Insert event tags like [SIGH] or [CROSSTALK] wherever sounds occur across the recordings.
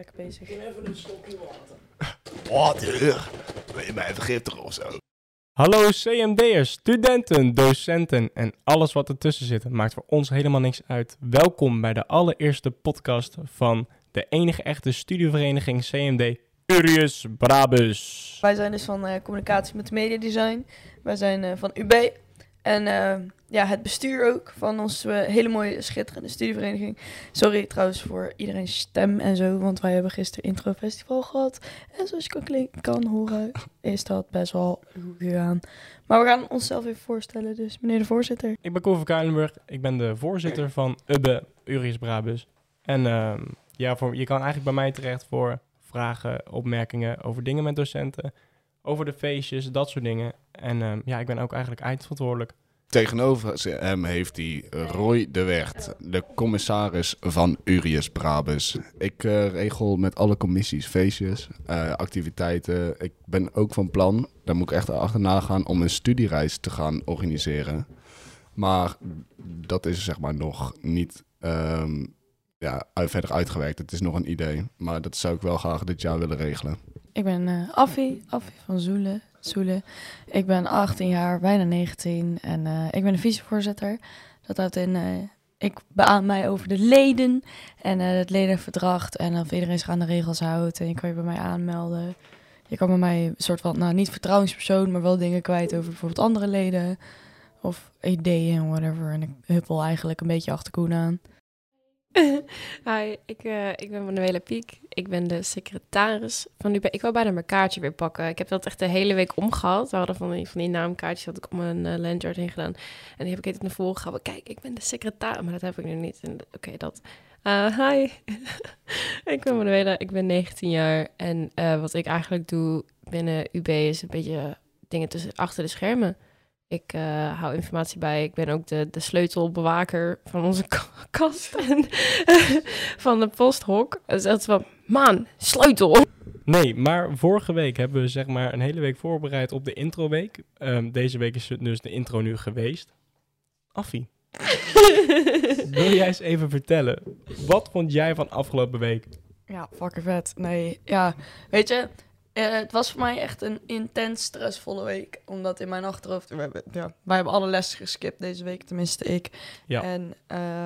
Lekker bezig. even een slokje water. Water? Wil je mij vergiftigen of zo? Hallo CMD'ers, studenten, docenten en alles wat ertussen zit. Maakt voor ons helemaal niks uit. Welkom bij de allereerste podcast van de enige echte studievereniging CMD Urius Brabus. Wij zijn dus van eh, communicatie met media design. Wij zijn eh, van UB. En eh, ja, het bestuur ook van onze hele mooie, schitterende studievereniging. Sorry trouwens voor iedereen's stem en zo, want wij hebben gisteren intro festival gehad. En zoals je kan, kan horen, is dat best wel goed gegaan. Maar we gaan onszelf even voorstellen, dus meneer de voorzitter. Ik ben Koen van Kuilenburg, ik ben de voorzitter van UBE Urius Brabus. En ehm, ja, voor, je kan eigenlijk bij mij terecht voor vragen, opmerkingen over dingen met docenten. Over de feestjes, dat soort dingen. En ehm, ja, ik ben ook eigenlijk eindverantwoordelijk. Tegenover hem heeft hij Roy de Wert, de commissaris van Urius Brabus. Ik eh, regel met alle commissies feestjes, eh, activiteiten. Ik ben ook van plan, daar moet ik echt achterna gaan, om een studiereis te gaan organiseren. Maar dat is zeg maar nog niet ehm, ja, verder uitgewerkt. Het is nog een idee, maar dat zou ik wel graag dit jaar willen regelen. Ik ben eh Affie, Affie van Zoelen. Zoelen. Ik ben 18 jaar, bijna 19 en eh, ik ben de vicevoorzitter. Dat houdt in, eh, ik beaam mij over de leden en het ledenverdrag en of iedereen zich aan de regels houdt. En je kan je bij mij aanmelden. Je kan bij mij een soort van, nou niet vertrouwenspersoon, maar wel dingen kwijt over bijvoorbeeld andere leden. Of ideeën whatever. En ik huppel eigenlijk een beetje achter Koen aan. [LAUGHS] Hi, ik, eh, ik ben Manuela Piek. Ik ben de secretaris van UB. Ik wou bijna mijn kaartje weer pakken. Ik heb dat echt de hele week omgehad. We hadden van die, van die naamkaartjes had ik om een uh, heen gedaan. En die heb ik even naar voren gehouden. Kijk, ik ben de secretaris. Maar dat heb ik nu niet. Oké, dat. Uh, hi, [LAUGHS] ik ben Manuela. Ik ben 19 jaar. En wat ik eigenlijk doe binnen UB is een beetje dingen tussen, achter de schermen. Ik uh, hou informatie bij. Ik ben ook de, de sleutelbewaker van onze [LAUGHS] kast en [LAUGHS] van de posthok. Het is echt van, man, sleutel. Nee, maar vorige week hebben we zeg maar een hele week voorbereid op de introweek. Um, deze week is dus de intro nu geweest. Affie, [LAUGHS] wil jij eens even vertellen, wat vond jij van afgelopen week? Ja, fucking vet. Nee, ja, weet je, uh, het was voor mij echt een intens stressvolle week. Omdat in mijn achterhoofd... We hebben, ja, wij hebben alle lessen geskipt deze week, tenminste ik. Ja. En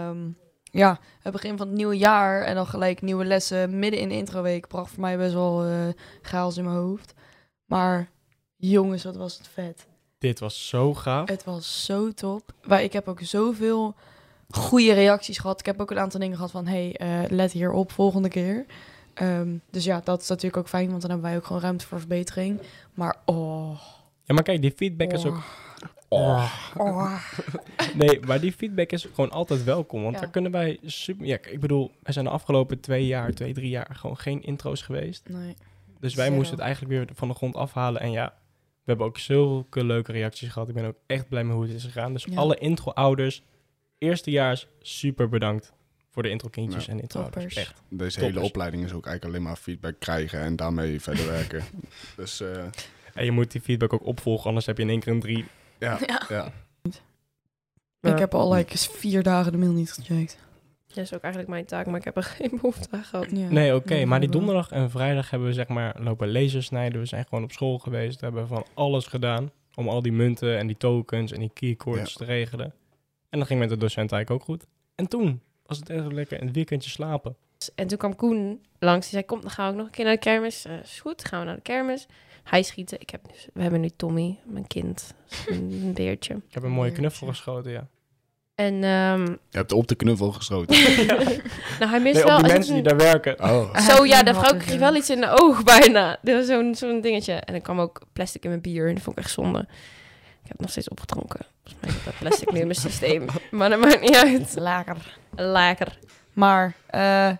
um, ja, het begin van het nieuwe jaar en dan gelijk nieuwe lessen midden in de introweek... bracht voor mij best wel uh, chaos in mijn hoofd. Maar jongens, wat was het vet. Dit was zo gaaf. Het was zo top. Maar ik heb ook zoveel goede reacties gehad. Ik heb ook een aantal dingen gehad van... hey, uh, let hierop volgende keer... Um, dus ja, dat is natuurlijk ook fijn, want dan hebben wij ook gewoon ruimte voor verbetering. Maar oh. Ja, maar kijk, die feedback oh. is ook. Oh. oh. [LAUGHS] nee, maar die feedback is gewoon altijd welkom. Want Ja. daar kunnen wij super. Ja, ik bedoel, er zijn de afgelopen twee jaar, twee, drie jaar gewoon geen intro's geweest. Nee. Dus wij Zero. moesten het eigenlijk weer van de grond afhalen. En ja, we hebben ook zulke leuke reacties gehad. Ik ben ook echt blij met hoe het is gegaan. Dus Ja. alle intro-ouders, eerstejaars, super bedankt voor de intro-kindjes Ja. en. Toppers. Echt. Deze Toppers. hele opleiding is ook eigenlijk alleen maar feedback krijgen en daarmee [LAUGHS] verder werken. Dus eh, En je moet die feedback ook opvolgen, anders heb je in één keer een drie. ja, [LAUGHS] Ja. ja. Ik heb al like vier dagen de mail niet gecheckt. Dat is ook eigenlijk mijn taak, maar ik heb er [LAUGHS] geen behoefte aan gehad. Ja. Nee, oké, maar die donderdag en vrijdag hebben we zeg maar lopen lasers snijden. We zijn gewoon op school geweest. We hebben van alles gedaan om al die munten en die tokens en die keycords Ja. te regelen. En dat ging met de docent eigenlijk ook goed. En toen was het echt lekker een weekendje slapen. En toen kwam Koen langs. Die zei, kom, dan gaan we ook nog een keer naar de kermis. Uh, is goed, gaan we naar de kermis. Hij schieten. Ik heb dus, we hebben nu Tommy, mijn kind. Een beertje. Ik heb een mooie knuffel geschoten, ja. En ehm, Je hebt op de knuffel geschoten. [LAUGHS] nou, hij mist Nee, wel... op die mensen die daar werken. Oh. [LAUGHS] Zo, ja, de vrouw kreeg wel iets in de oog bijna. Dit was zo'n zo'n dingetje. En er kwam ook plastic in mijn bier. En dat vond ik echt zonde. Ik heb nog steeds opgedronken. Volgens mij zit dat plastic nu in mijn systeem. Maar dat maakt niet uit. Lekker. Lekker. Maar, eh,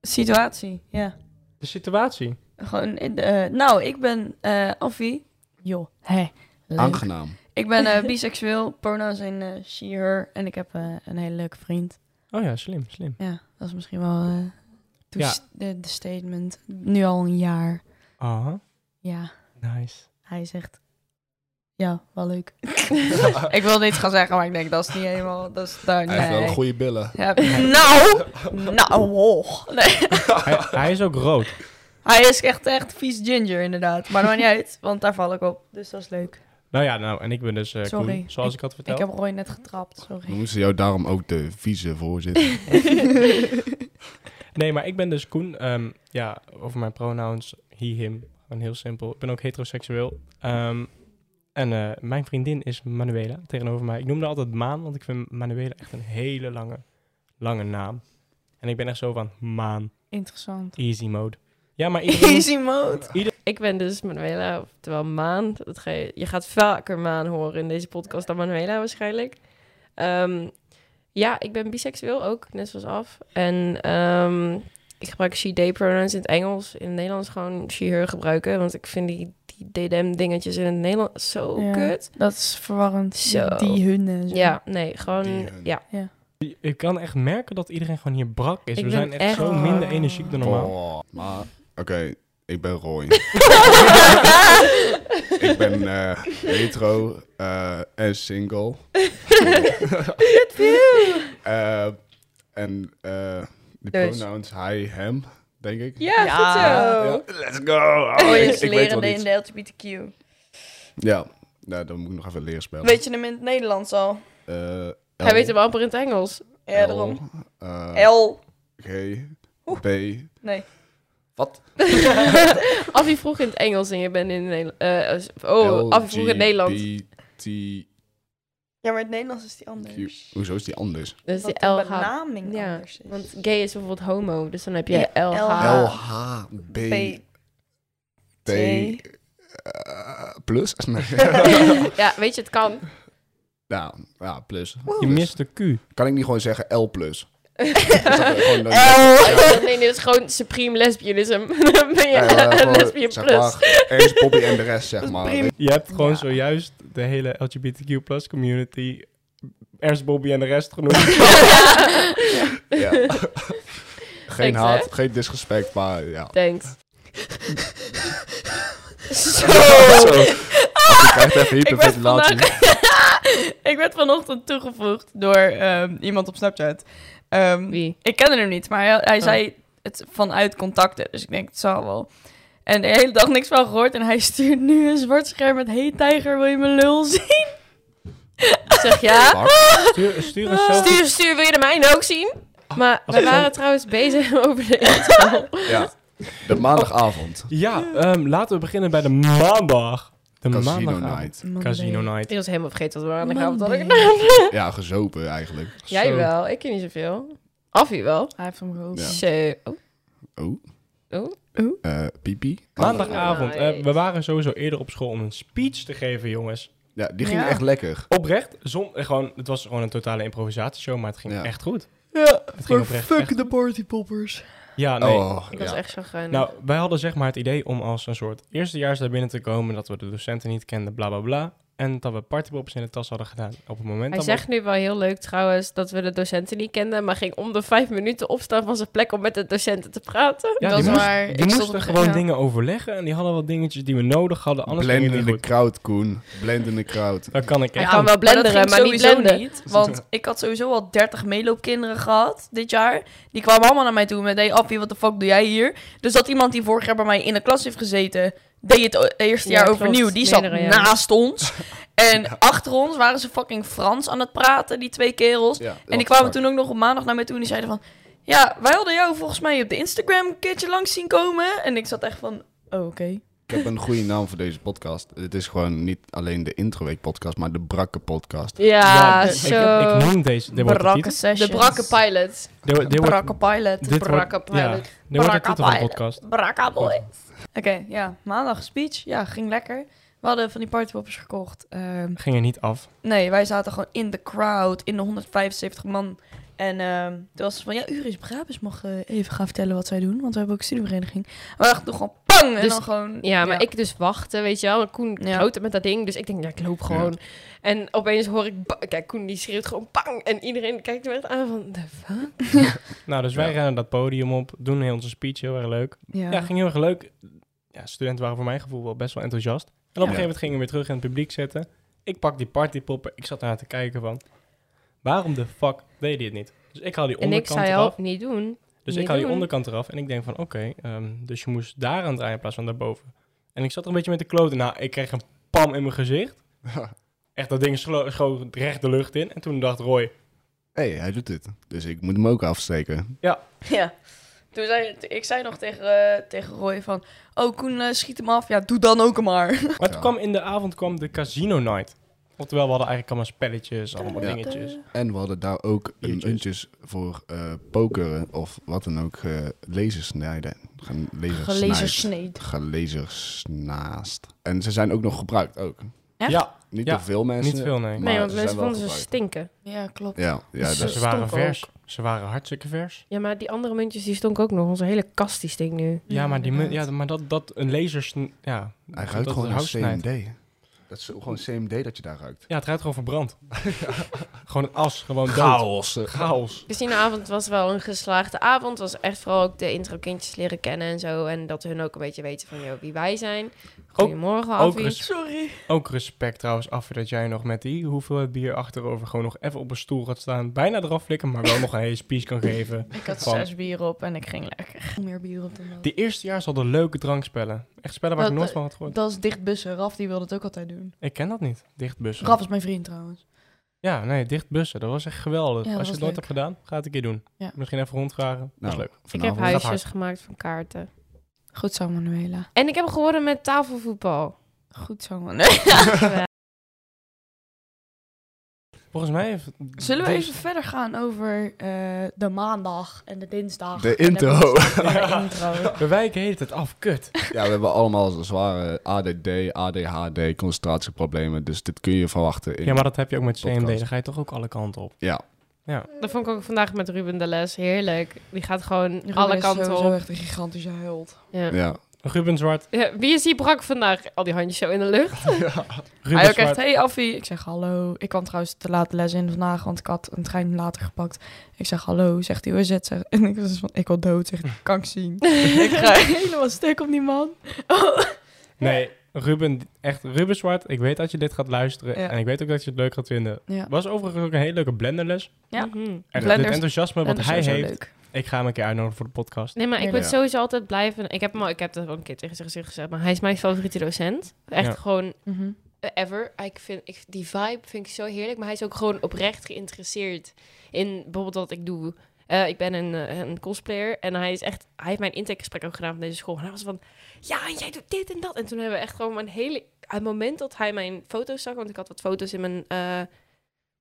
situatie, ja. De situatie. Gewoon, eh, nou, ik ben eh Affie. Joh, hè. leuk. Aangenaam. Ik ben eh, [LAUGHS] biseksueel, pronouns zijn eh, she, her. En ik heb eh, een hele leuke vriend. Oh ja, slim, slim. Ja, dat is misschien wel eh, de, de statement. Nu al een jaar. Aha, Ja, nice. hij zegt Ja, wel leuk. [LAUGHS] ik wil niet gaan zeggen, maar ik denk dat is niet helemaal... Dat is daar, Hij heeft wel nee. goede billen. Ja, [LAUGHS] nou, nou, oh. nee. hij, hij is ook rood. Hij is echt, echt vies ginger inderdaad. Maar dat maakt niet uit, want daar val ik op. Dus dat is leuk. Nou ja, nou, en ik ben dus eh Sorry. Koen, zoals ik, had verteld. Ik heb Roy net getrapt, We sorry. moesten jou daarom ook de vieze voorzitter. [LAUGHS] Nee, maar ik ben dus Koen. Ehm, ja, over mijn pronouns, he, him. Gewoon heel simpel. Ik ben ook heteroseksueel. Ehm, en eh, mijn vriendin is Manuela, tegenover mij. Ik noemde haar altijd Maan, want ik vind Manuela echt een hele lange, lange naam. En ik ben echt zo van Maan, Interessant. easy mode. Ja, maar [LAUGHS] iedereen... Easy mode. Ik ben dus Manuela, oftewel Maan. Dat ga je, je gaat vaker Maan horen in deze podcast dan Manuela waarschijnlijk. Ehm, ja, ik ben biseksueel ook, net zoals af. En ehm, ik gebruik she-they pronouns in het Engels. In het Nederlands gewoon she-her gebruiken. Want ik vind die, die DDM-dingetjes in het Nederlands zo Ja. kut. Dat is verwarrend. Zo. Die hun en zo. Ja, nee, gewoon... Ja, Ik kan echt merken dat iedereen gewoon hier brak is. Ik We zijn echt, echt- zo minder energiek dan normaal. Oh, maar, oké, ik ben Roy. [LAUGHS] ik ben eh, hetero eh, en single. Eh, en eh de Dus. pronouns hij, hem, denk ik. ja, Ja. goed zo. Ja, let's go! Oh, Roy ik- lerende in de LGBTQ. Ja, nou, dan moet ik nog even leren spellen. Weet je hem in het Nederlands al? Eh, Hij weet hem amper in het Engels. Ja, L, daarom. eh, L. G, Oeh. B. Nee. Wat? [LAUGHS] Affie vroeg in het Engels en je bent in het Nederlands. oh, Affie vroeg in het Nederlands. Ja, maar in het Nederlands is die anders. hoezo is die anders? Dus Dat die de LH. benaming Ja, anders is. Want gay is bijvoorbeeld homo, dus dan heb je Ja, LH. LH. L, H, B, B. T, eh, plus? [LAUGHS] [LAUGHS] Ja, weet je, het kan. ja, ja, plus. Je mist de Q. Kan ik niet gewoon zeggen L plus? Gewoon [LAUGHS] nee, nee, dat is gewoon supreme lesbianism. [LAUGHS] dan ben je Ja, [LAUGHS] een lesbian zeg plus. maar, er is Bobby en de rest, zeg maar. Je hebt gewoon Ja. zojuist de hele LGBTQ plus community, Ernst Bobby en de rest genoemd. Ja. Geen Thanks, haat, hè? geen disrespect, maar ja. Thanks. Zo. Zo. Je krijgt even Ik werd, hyperventilatie. ik werd vanochtend toegevoegd door ehm, iemand op Snapchat. Ehm, Wie? Ik kende hem niet, maar hij, hij Oh. zei het vanuit contacten. Dus ik denk, het zal wel. En de hele dag niks van gehoord. En hij stuurt nu een zwart scherm met... Hey tijger, wil je mijn lul [LAUGHS] zien? Ik zeg ja. Stuur, stuur een selfie. Stuur, stuur, wil je de mijne ook zien? Maar Als we waren dan- trouwens bezig [LAUGHS] over de intro. Ja. De maandagavond. Ja, ehm, laten we beginnen bij de maandag. De Casino maandagavond. night. Casino night. Ik was helemaal vergeten wat we maandagavond hadden gedaan. Ja, gezopen eigenlijk. Jij Zo. wel, ik ken niet zoveel. Affie wel. Hij heeft hem gehoord. Ja. Zo. Oh, Oh. oh. Eh, pipi. Maandagavond. Nice. eh, we waren sowieso eerder op school om een speech te geven, jongens. Ja, die ging Ja. echt lekker. Oprecht, zon, eh, gewoon, het was gewoon een totale improvisatieshow, maar het ging Ja. echt goed. Ja, ging oprecht echt de partypoppers. Ja, nee. Oh, Ik was ja. echt zo geinig. Nou, wij hadden zeg maar het idee om als een soort eerstejaars daar binnen te komen, dat we de docenten niet kenden, bla bla bla. En dat we partypoppers in de tas hadden gedaan. Op het moment Hij dat zegt nu wel heel leuk trouwens dat we de docenten niet kenden, maar ging om de vijf minuten opstaan van zijn plek om met de docenten te praten. Ja, dat die moest- waar. Ik die moesten gewoon ja. dingen overleggen en die hadden wat dingetjes die we nodig hadden, anders Blend in de crowd, Koen. Blend in de crowd. Dat kan ik Hij echt kan niet. wel blenderen, maar, niet blenden. niet. Want [LAUGHS] ik had sowieso al 30 meeloopkinderen gehad dit jaar. Die kwamen allemaal naar mij toe met... Hey Affie, wat de fuck doe jij hier? Dus dat iemand die vorig jaar bij mij in de klas heeft gezeten... deed het eerste Ja, jaar klopt. overnieuw. Die zat Meerdere, ja. naast ons. [LAUGHS] En achter ons waren ze fucking Frans aan het praten, die twee kerels. Ja, En die kwamen toen ook nog op maandag naar mij toe en die zeiden van... Ja, wij hadden jou volgens mij op de Instagram een keertje langs zien komen. En ik zat echt van... Oh, oké. Ik heb een goede naam voor deze podcast. Het is gewoon niet alleen de Introweek podcast, maar de Brakke podcast. Ja, ik, zo. ik, ik noem deze. De Brakke sessions. de brakke pilot. Wordt, Brakke pilot. brakke pilot. de Brakke de pilot. podcast. Brakka boys. Oké, ja. Maandag speech. Ja, ging lekker. We hadden van die partypoppers gekocht. Ehm, Ging er niet af. nee, wij zaten gewoon in de crowd. In de 175 man. En ehm toen was het van, ja, Uris Brabus mag eh, even gaan vertellen wat zij doen. Want we hebben ook een studievereniging. We dachten gewoon pang! En Dus- dan gewoon... Ja, maar ik dus wachten, weet je wel. Koen Ja. groter met dat ding, dus ik denk, ja, ik loop gewoon. En opeens hoor ik, kijk, Koen die schreeuwt gewoon pang. En iedereen kijkt me echt aan van, de fuck? [LAUGHS] Nou, dus wij Ja. rennen dat podium op, doen onze speech heel erg leuk. Ja. Ja, ging heel erg leuk. Ja, studenten waren voor mijn gevoel wel best wel enthousiast. een gegeven moment gingen we weer terug in het publiek zitten. Ik pak die partypopper. Ik zat daar te kijken van... Waarom de fuck deed hij het niet? Dus ik haal die En ik onderkant zei eraf. al, niet doen. Dus niet ik haal die doen. onderkant eraf. En ik denk van, oké, ehm, dus je moest daar aan draaien in plaats van daarboven. En ik zat er een beetje met de kloten. Nou, ik kreeg een pam in mijn gezicht. [LAUGHS] Echt, dat ding schoot recht de lucht in. En toen dacht Roy, Hé, hey, hij doet dit. Dus ik moet hem ook afsteken. Ja. Toen zei, ik zei nog tegen, eh, tegen Roy van... Oh, Koen, eh, schiet hem af. Ja, doe dan ook maar. [LAUGHS] Maar toen Ja. kwam in de avond kwam de casino night. Oftewel, we hadden eigenlijk allemaal spelletjes, allemaal Ja. dingetjes. En we hadden daar ook een Biertjes. muntjes voor eh pokeren of wat dan ook, uh, lasersnijden. Gaan Gelezen lasersnijden. sneed. Gelezersnaast. En ze zijn ook nog gebruikt ook. Echt? Ja, Niet Ja, veel mensen. niet veel, nee. Nee, want mensen vonden ze stinken. Ja, klopt. Ja, ja Dus dat ze waren vers. Ze waren hartstikke vers. Ja, maar die andere muntjes die stonk ook nog. Onze hele kast die stinkt nu. Ja, maar, die, ja, maar dat, dat een laser... Ja, hij dat ruikt gewoon naar snijdt. CMD. Dat is gewoon CMD dat je daar ruikt. Ja, het ruikt gewoon verbrand. [LAUGHS] gewoon een as, gewoon dood. Chaos. eh. Chaos. Casinoavond was wel een geslaagde avond. was echt vooral ook de intro-kindjes leren kennen en zo. En dat hun ook een beetje weten van joh, wie wij zijn. Goedemorgen, ook Affie. Sorry. Ook respect trouwens af dat jij nog met die hoeveelheid bier achterover gewoon nog even op een stoel gaat staan. Bijna eraf flikken, maar wel nog een hele speech kan geven. [LAUGHS] Ik had Van- zes bier op en ik ging lekker. Meer bier op dan dat. Die eerste jaar hadden leuke drankspellen. Echt spellen waar ik Dat- nooit van had gehoord. Dat is dichtbussen. Raf die wilde het ook altijd doen. Ik ken dat niet. Dichtbussen. Raf is mijn vriend trouwens. Ja, nee, dichtbussen. Dat was echt geweldig. Ja, Als je het nooit leuk. hebt gedaan, ga het een keer doen. Ja. Misschien even rondvragen. Dat Nou, is leuk. Ik heb vanavond- huis- huisjes gemaakt van kaarten. Goed zo, Manuela. En ik heb gewonnen met tafelvoetbal. Goed zo, man. Ja. [LAUGHS] Volgens mij heeft... Zullen we deze- even verder gaan over eh, de maandag en de dinsdag? De intro. de intro. [LAUGHS] We wijken heet het af, kut. Ja, we hebben allemaal zware ADD, ADHD, concentratieproblemen. Dus dit kun je verwachten in... Ja, maar dat heb je ook met CMD. Dan ga je toch ook alle kanten op. Ja, Ja. Dat vond ik ook vandaag met Ruben de Les. Heerlijk. Die gaat gewoon Ruben alle is kanten op. echt een gigantische held. Ja. ja. Ruben Zwart. Ja, wie is die brak vandaag? Al die handjes zo in de lucht. [LAUGHS] Ruben Hij ook echt, hey Affie. Ik zeg hallo. Ik kwam trouwens te laat les in vandaag, want ik had een trein later gepakt. Ik zeg hallo. Zegt hij, hoe is het? Zeg, [LAUGHS] en ik was dus van, ik wil dood. Zegt hij, kan ik zien. [LAUGHS] ik ga helemaal stuk op die man. Nee, Ruben, echt Ruben Zwart. Ik weet dat je dit gaat luisteren. Ja. En ik weet ook dat je het leuk gaat vinden. Ja. Was overigens ook een hele leuke blenderles. Ja. Mhm. Echt, het Blenders- enthousiasme wat En hij heeft. leuk. Ik ga hem een keer uitnodigen voor de podcast. Nee, maar ik Ja. wil sowieso altijd blijven. Ik heb hem al, ik heb dat ook een keer tegen zijn gezicht gezegd, maar hij is mijn favoriete docent. Echt Ja. gewoon Mhm. ever. Ik vind, ik, die vibe vind ik zo heerlijk, maar hij is ook gewoon oprecht geïnteresseerd in bijvoorbeeld wat ik doe. Eh, ik ben een, eh, een cosplayer en hij is echt, hij heeft mijn intakegesprek ook gedaan van deze school. En hij was van, ja, en jij doet dit en dat. En toen hebben we echt gewoon mijn hele, het moment dat hij mijn foto's zag, want ik had wat foto's in mijn eh,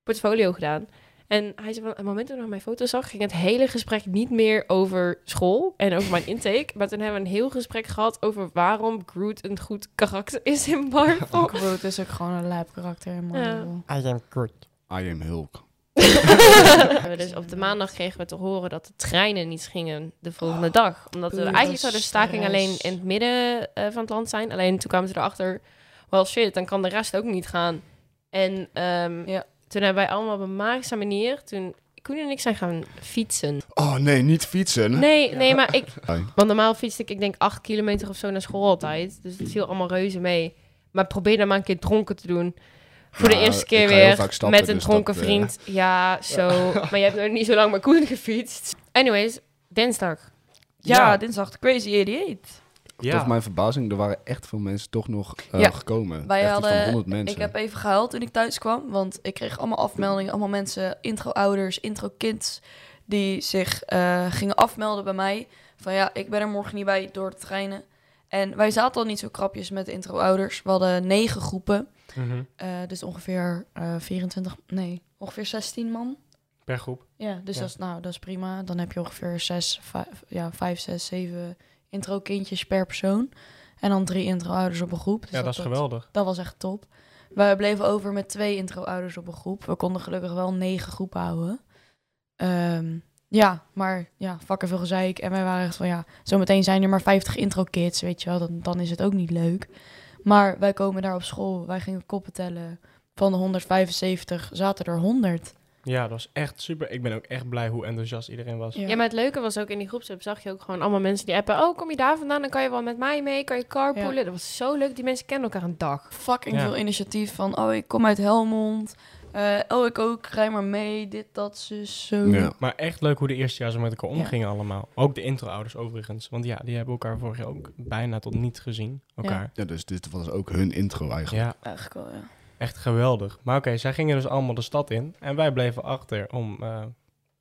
portfolio gedaan. En hij zei van, het moment toen hij mijn foto's zag, ging het hele gesprek niet meer over school en over mijn [LAUGHS] intake. Maar toen hebben we een heel gesprek gehad over waarom Groot een goed karakter is in [LAUGHS] Marvel. Groot is ook gewoon een lijp karakter in Marvel. I am good. I am Hulk. [LAUGHS] dus op de maandag kregen we te horen dat de treinen niet gingen de volgende dag. Omdat we eigenlijk zou de staking alleen in het midden eh, van het land zijn. Alleen toen kwamen ze erachter, well shit, dan kan de rest ook niet gaan. En ehm, Ja. toen hebben wij allemaal op een magische manier, toen Koen en ik zijn gaan fietsen. Oh nee, niet fietsen. Nee, nee, maar ik... Want normaal fietste ik, ik denk, acht kilometer of zo naar school altijd. Dus het viel allemaal reuze mee. Maar probeer dan maar een keer dronken te doen. Voor de eerste keer weer stappen, met een dus dronken dat, eh, vriend. [LAUGHS] Ja, zo. maar je hebt nog niet zo lang met Koen gefietst. Anyways, dinsdag. Ja, Ja. dinsdag de Crazy 88. Tot mijn verbazing, er waren echt veel mensen toch nog eh, Ja. gekomen. Wij echt iets van hadden- 100 mensen. Ik heb even gehuild toen ik thuis kwam, want ik kreeg allemaal afmeldingen, allemaal mensen, intro-ouders, intro-kids, die zich eh, gingen afmelden bij mij. Van ja, ik ben er morgen niet bij door de treinen. En wij zaten al niet zo krapjes met intro-ouders. We hadden negen groepen, Mhm. eh, dus ongeveer eh 24, nee, ongeveer 16 man. Per groep. Ja, dus Ja. Dat, is, nou, dat is prima. Dan heb je ongeveer zes, vijf, ja, vijf, zes, zeven intro-kindjes per persoon. En dan drie intro-ouders op een groep. Dus ja, dat is geweldig. dat was echt top. We bleven over met twee intro-ouders op een groep. We konden gelukkig wel negen groepen houden. Ehm, ja, maar ja, vakken veel gezeik. En wij waren echt van, ja, zometeen zijn er maar 50 intro-kids, weet je wel. Dan, dan is het ook niet leuk. Maar wij komen daar op school. Wij gingen koppen tellen. Van de 175 zaten er 100. Ja, dat was echt super. Ik ben ook echt blij hoe enthousiast iedereen was. Ja. Ja, maar het leuke was ook in die groepsapp zag je ook gewoon allemaal mensen die appen. Oh, kom je daar vandaan? Dan kan je wel met mij mee. Kan je carpoolen? Dat was zo leuk. Die mensen kennen elkaar een dag. Fucking Ja. veel initiatief van, oh, ik kom uit Helmond. Eh, oh, ik ook, rij maar mee. Dit, dat, zus, zo. Ja. Maar echt leuk hoe de eerste jaar zo met elkaar Ja. omgingen allemaal. Ook de intro-ouders overigens. Want ja, die hebben elkaar vorig jaar ook bijna tot niet gezien. Elkaar. Ja, dus dit was ook hun intro eigenlijk. Ja, Eigenlijk wel, ja. echt geweldig. Maar oké, zij gingen dus allemaal de stad in. En wij bleven achter om eh,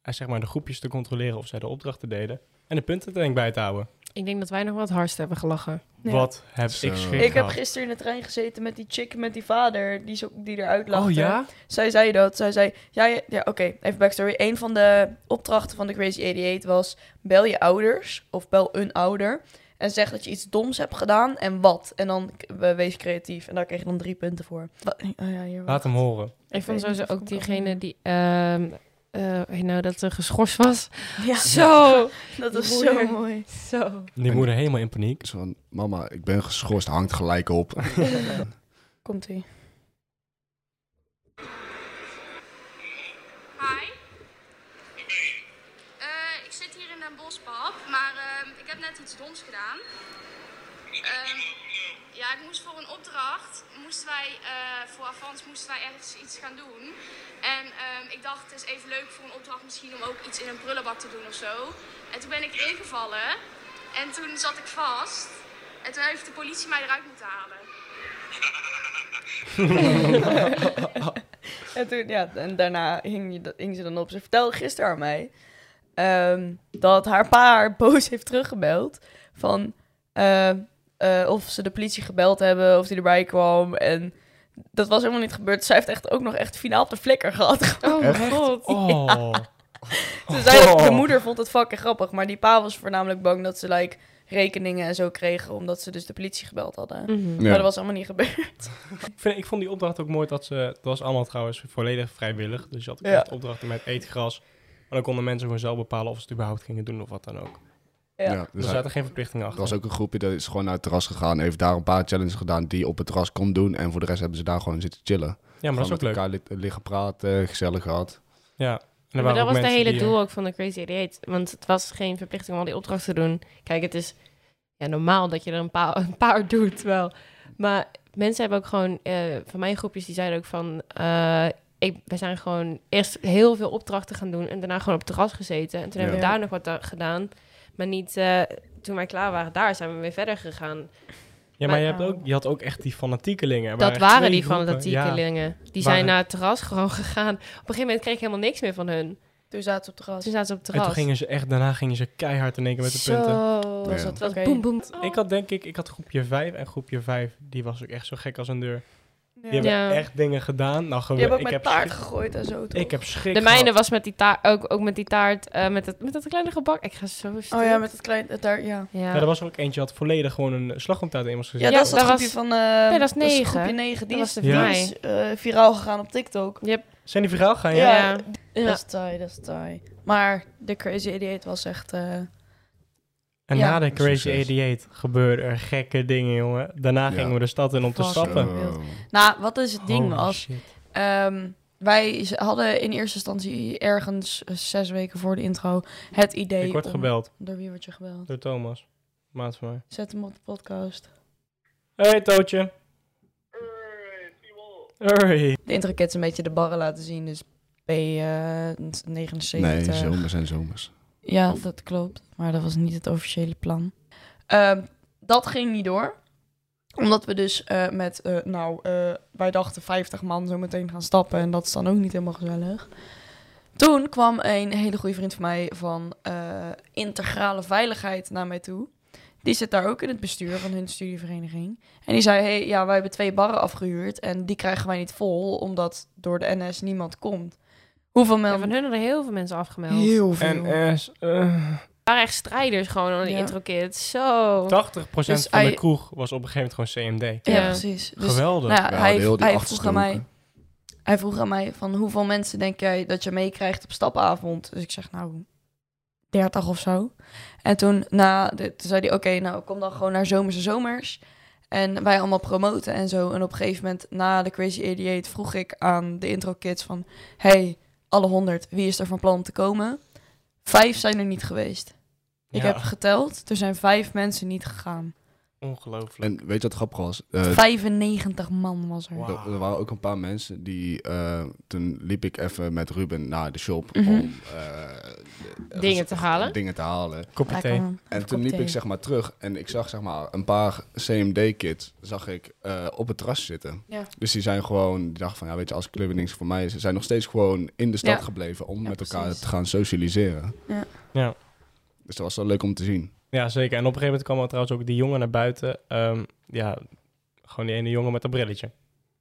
eh, zeg maar de groepjes te controleren of zij de opdrachten deden. En de puntentelling bij te houden. Ik denk dat wij nog wat hardst hebben gelachen. Ja. Wat heb Zo. ik schrik Ik heb gisteren in de trein gezeten met die chick met die vader die, zo, die eruit lag. Oh ja? Zij zei dat. Zij zei, ja, ja, ja oké, even backstory. Een van de opdrachten van de Crazy 88 was, bel je ouders of bel een ouder en zeg dat je iets doms hebt gedaan en wat. En dan wees creatief en daar kreeg je dan drie punten voor. Oh ja, hier, Laat hem horen. Ik vond niet sowieso ook diegene die... ehm eh, je nou, dat ze geschorst was. Ja, Zo! [LAUGHS] dat was zo mooi. Zo. Die moeder helemaal in paniek. Zo van, mama, ik ben geschorst, hangt gelijk op. [LAUGHS] Komt-ie. Hi. Eh, ik zit hier in Den Bosch, pap, maar ehm, ik heb net iets doms gedaan. Ehm, ja, ik moest voor een opdracht, moesten wij, eh, voor Avans moesten wij ergens iets gaan doen. En ehm, ik dacht, het is even leuk voor een opdracht misschien om ook iets in een prullenbak te doen of zo. En toen ben ik erin gevallen en toen zat ik vast. En toen heeft de politie mij eruit moeten halen. [LAUGHS] En, toen, ja, en daarna hing, je, ze dan op. Ze vertelde gisteren aan mij ehm, dat haar pa boos heeft teruggebeld. Van eh, eh, of ze de politie gebeld hebben, of die erbij kwam. En dat was helemaal niet gebeurd. Zij heeft echt ook nog echt finaal op de flikker gehad. Oh [LAUGHS] mijn god. Oh. Ze zei dat de moeder vond het fucking grappig. Maar die pa was voornamelijk bang dat ze like, rekeningen en zo kregen. Omdat ze dus de politie gebeld hadden. Mhm. Maar Ja. dat was allemaal niet gebeurd. Ik, vind, ik vond die opdracht ook mooi dat ze... Het was allemaal trouwens volledig vrijwillig. Dus je had ook Ja. echt opdrachten met eetgras. Maar dan konden mensen gewoon zelf bepalen of ze het überhaupt gingen doen of wat dan ook. Ja. Ja, Dus er zaten geen verplichtingen er achter. was ook een groepje dat is gewoon naar het terras gegaan. Heeft daar een paar challenges gedaan die op het terras kon doen. En voor de rest hebben ze daar gewoon zitten chillen. Ja, maar dat is ook leuk. met elkaar li- liggen praten, gezellig gehad. Ja. En er maar dat was het hele die, eh, doel ook van de Crazy 88. Want het was geen verplichting om al die opdrachten te doen. Kijk, het is ja, normaal dat je er een paar, [LAUGHS] een paar doet wel. Maar mensen hebben ook gewoon... eh, van mijn groepjes die zeiden ook van... eh, ik, we zijn gewoon eerst heel veel opdrachten gaan doen... en daarna gewoon op het terras gezeten. En toen hebben we daar nog wat gedaan. Maar niet... eh, toen wij klaar waren, daar zijn we weer verder gegaan. Ja, maar je, hebt ook, je had ook echt die fanatiekelingen. Dat waren die groepen. fanatiekelingen. Die Waren- zijn naar het terras gewoon [LAUGHS] gegaan. Op een gegeven moment kreeg ik helemaal niks meer van hun. Toen zaten ze op de gras. Toen zaten ze op het Ja. En terras. toen gingen ze echt, daarna gingen ze keihard in één keer met de punten. Zo, Ja. het was boem, boem. Ik had denk ik, ik had groepje 5 en groepje 5, die was ook echt zo gek als een deur. Ja. Die hebben Ja. echt dingen gedaan. Nou, Je hebt ook ik met heb taart schrik- gegooid en zo, toch? Ik heb schrik De mijne gehad. was met die taart, ook, ook met die taart, eh, met, het, met dat kleine gebak. Ik ga zo stuk. Oh ja, met het kleine... Het daar, ja. Ja. Ja, er was er ook eentje had volledig gewoon een slagroomtaart in was gezet. Ja, dat is dat groepje was- van... eh Nee, dat is negen. groepje 9. Die Dat is, was de die Ja. is eh, viraal gegaan op TikTok. Yep. Zijn die viraal gaan? Ja. Ja. Dat is taai, dat is taai. Maar de Crazy Idiot was echt... eh, En Ja. na de Crazy Succes. 88 gebeurden er gekke dingen, jongen. Daarna Ja. gingen we de stad in om te stappen. Nou, wat is het ding Holy was... Ehm, wij hadden in eerste instantie ergens eh, zes weken voor de intro het idee... Ik word om- gebeld Door wie word je gebeld? door Thomas. Maat van mij. Zet hem op de podcast. Hey Tootje. Hoi. De intro een beetje de barren laten zien, dus P79. Nee, zomers en zomers. Ja, dat klopt. Maar dat was niet het officiële plan. Ehm, dat ging niet door. Omdat we dus eh, met, eh, nou, eh, wij dachten 50 man zo meteen gaan stappen. En dat is dan ook niet helemaal gezellig. Toen kwam een hele goede vriend van mij van integrale veiligheid naar mij toe. Die zit daar ook in het bestuur van hun studievereniging. En die zei, hey, ja, wij hebben twee barren afgehuurd. En die krijgen wij niet vol, omdat door de NS niemand komt. Hoeveel Ja, mensen? van hun hadden heel veel mensen afgemeld. Heel veel. En S, eh, Het waren echt strijders gewoon aan de Ja. intro kids. Zo. 80% Dus van de kroeg was op een gegeven moment gewoon CMD. ja, Ja. precies. Dus Geweldig. Nou ja, hij, hij vroeg aan mij, hij vroeg aan mij van hoeveel mensen denk jij dat je meekrijgt op stapavond? Dus ik zeg nou 30 of zo. En toen, na, de, toen zei hij oké, nou kom dan gewoon naar zomers en zomers. En wij allemaal promoten en zo. En op een gegeven moment na de Crazy 88 vroeg ik aan de intro kids van... Hey, alle 100, wie is er van plan om te komen? Vijf zijn er niet geweest. Ik Ja, heb geteld, er zijn vijf mensen niet gegaan. Ongelooflijk. En weet je wat grappig was? Eh, 95 man was er. Er, er waren ook een paar mensen die... eh, toen liep ik even met Ruben naar de shop Mhm. om... eh, Dingen te halen? Dingen te halen. Kopje thee. En Even toen liep ik zeg maar terug en ik zag zeg maar een paar CMD-kids zag ik eh, op het terras zitten. Ja. Dus die zijn gewoon, die dachten van ja weet je, als club niks voor mij is, ze zijn nog steeds gewoon in de stad Ja. gebleven om Ja, met elkaar precies. te gaan socialiseren. Ja. Dus dat was wel leuk om te zien. Ja, zeker. En op een gegeven moment kwam er trouwens ook die jongen naar buiten. Ehm, ja, gewoon die ene jongen met dat brilletje.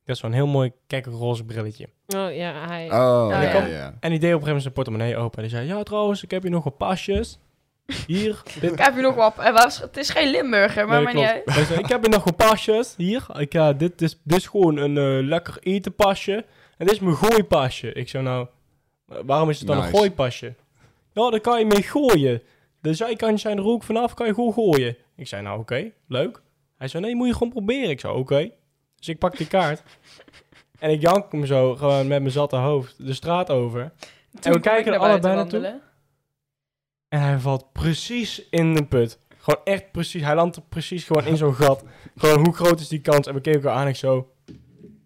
Dat is zo'n heel mooi kekkroze brilletje. Oh ja, hij... Oh, ja, ja, ja. ja. En die deed op een gegeven moment zijn portemonnee open. En die zei, ja trouwens, ik heb hier nog wat pasjes. Hier, [LAUGHS] dit, Ik heb je nog wat. Was, het is geen Limburger, maar Nee, maar niet klopt. uit. Hij zei, ik heb hier nog wat pasjes. Hier, ik, ja, dit, is, dit is gewoon een eh, lekker etenpasje. En dit is mijn gooipasje. Ik zei, nou, eh, waarom is het dan een Nice. gooipasje? Ja, daar kan je mee gooien. De zijkantjes zijn er ook vanaf, kan je gewoon gooien. Ik zei, nou oké, leuk. Hij zei, nee, moet je gewoon proberen. Ik zei, oké. Dus ik pak die kaart. en ik jank hem zo, gewoon met mijn zatte hoofd, de straat over. Toen kwam kijken er naar allebei naartoe. wandelen. En hij valt precies in de put. Gewoon echt precies. Hij landt er precies gewoon in zo'n gat. Gewoon, hoe groot is die kans? En we keken elkaar aan en ik zo...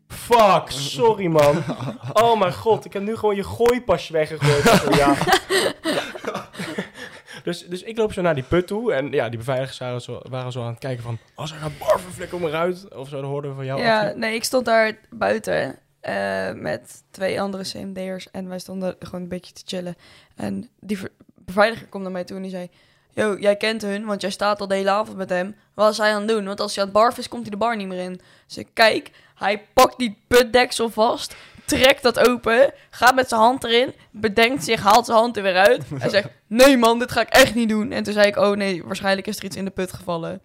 Fuck, sorry man. Oh mijn god, ik heb nu gewoon je gooipasje weggegooid. Ja. [LAUGHS] dus, dus ik loop zo naar die put toe. En ja, die beveiligers waren zo, waren zo aan het kijken van... Als hij gaat barven, hem eruit. Of zo, dat hoorden we van jou. Ja, nee, ik stond daar buiten eh, met twee andere CMD'ers en wij stonden gewoon een beetje te chillen. En die beveiliger komt naar mij toe en die zei... Yo, jij kent hun, want jij staat al de hele avond met hem. Wat is hij aan het doen? Want als hij aan het barven is, komt hij de bar niet meer in. Dus ik kijk, hij pakt die putdeksel vast, trekt dat open, gaat met zijn hand erin, bedenkt zich, haalt zijn hand er weer uit. [LAUGHS] Hij zegt, nee man, dit ga ik echt niet doen. En toen zei ik, oh nee, waarschijnlijk is er iets in de put gevallen.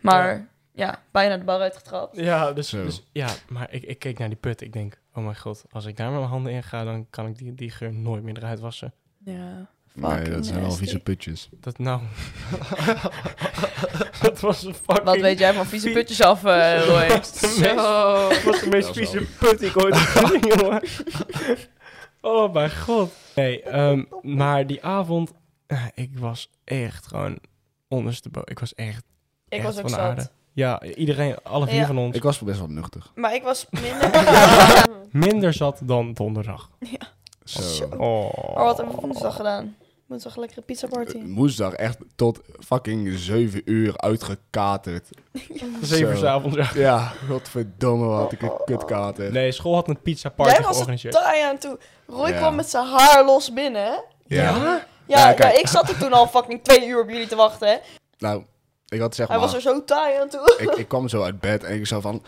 Maar ja, bijna de bar uitgetrapt. Ja, dus, dus ja, maar ik, ik keek naar die put. Ik denk, oh mijn god, als ik daar met mijn handen in ga, dan kan ik die, die geur nooit meer eruit wassen. Ja, Nee, dat zijn wel vieze putjes. Dat nou. [LAUGHS] dat was een fucking. Wat weet jij van vieze putjes af, eh Roy? Dat was de meest, Zo. dat was de meest Dat is vieze put die ik ooit heb [LAUGHS] gezien, jongen. Oh mijn god. Nee, ehm, maar die avond, eh, ik was echt gewoon ondersteboven. Ik was echt, Ik echt was ook van zat. aarde. Ja, iedereen, alle vier Ja. van ons. Ik was best wel nuchter. Maar ik was minder... [LAUGHS] Minder zat dan donderdag. Zo. Zo. Oh. Maar wat hebben we woensdag gedaan? Woensdag een lekkere pizza party. Eh, Woensdag echt tot fucking 7 uur uitgekaterd. [LAUGHS] Zeven uur Zo. 's avonds, ja. Ja, godverdomme wat had ik een kutkater. Nee, school had een pizza party Jij was er taai aan toe. Roy Ja. kwam met zijn haar los binnen. hè? Ja. Ja, Ja, ja, kijk. ik zat er toen al fucking twee uur op jullie te wachten. Hè? Nou, ik had zeg Hij maar... was er zo taai aan toe. ik, ik kwam zo uit bed en ik zo van...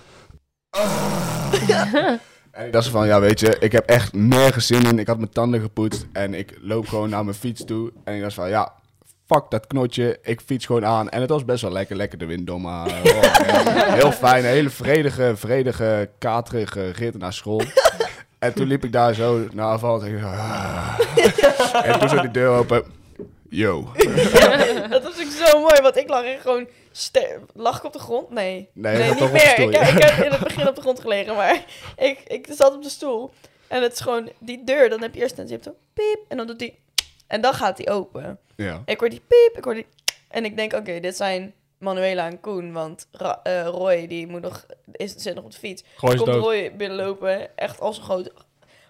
[LAUGHS] En ik dacht van, ja weet je, ik heb echt nergens zin in. Ik had mijn tanden gepoetst en ik loop gewoon naar mijn fiets toe. En ik dacht van, ja, fuck dat knotje. Ik fiets gewoon aan. En het was best wel lekker, lekker de wind. Maar, oh, heel fijn, hele vredige, vredige, katerige rit naar school. En toen liep ik daar zo naar afval. En, ik, ah. toen zo de deur open. Yo. [LAUGHS] dat was ook zo mooi, want ik lag echt gewoon... Lag ik op de grond? Nee. Nee, niet meer. Ik, stoel, ja. ik heb in het begin op de grond gelegen, maar ik, ik zat op de stoel. En het is gewoon die deur, dan heb je eerst een hebt zo piep, en dan doet die... En dan gaat die open. Ja. Ik hoor die piep, ik hoor die... En ik denk, oké, dit zijn Manuela en Koen, want Ra- eh, Roy, die moet nog, is, zit nog op de fiets. Gewoon is Komt dood. Roy binnenlopen, echt als een grote...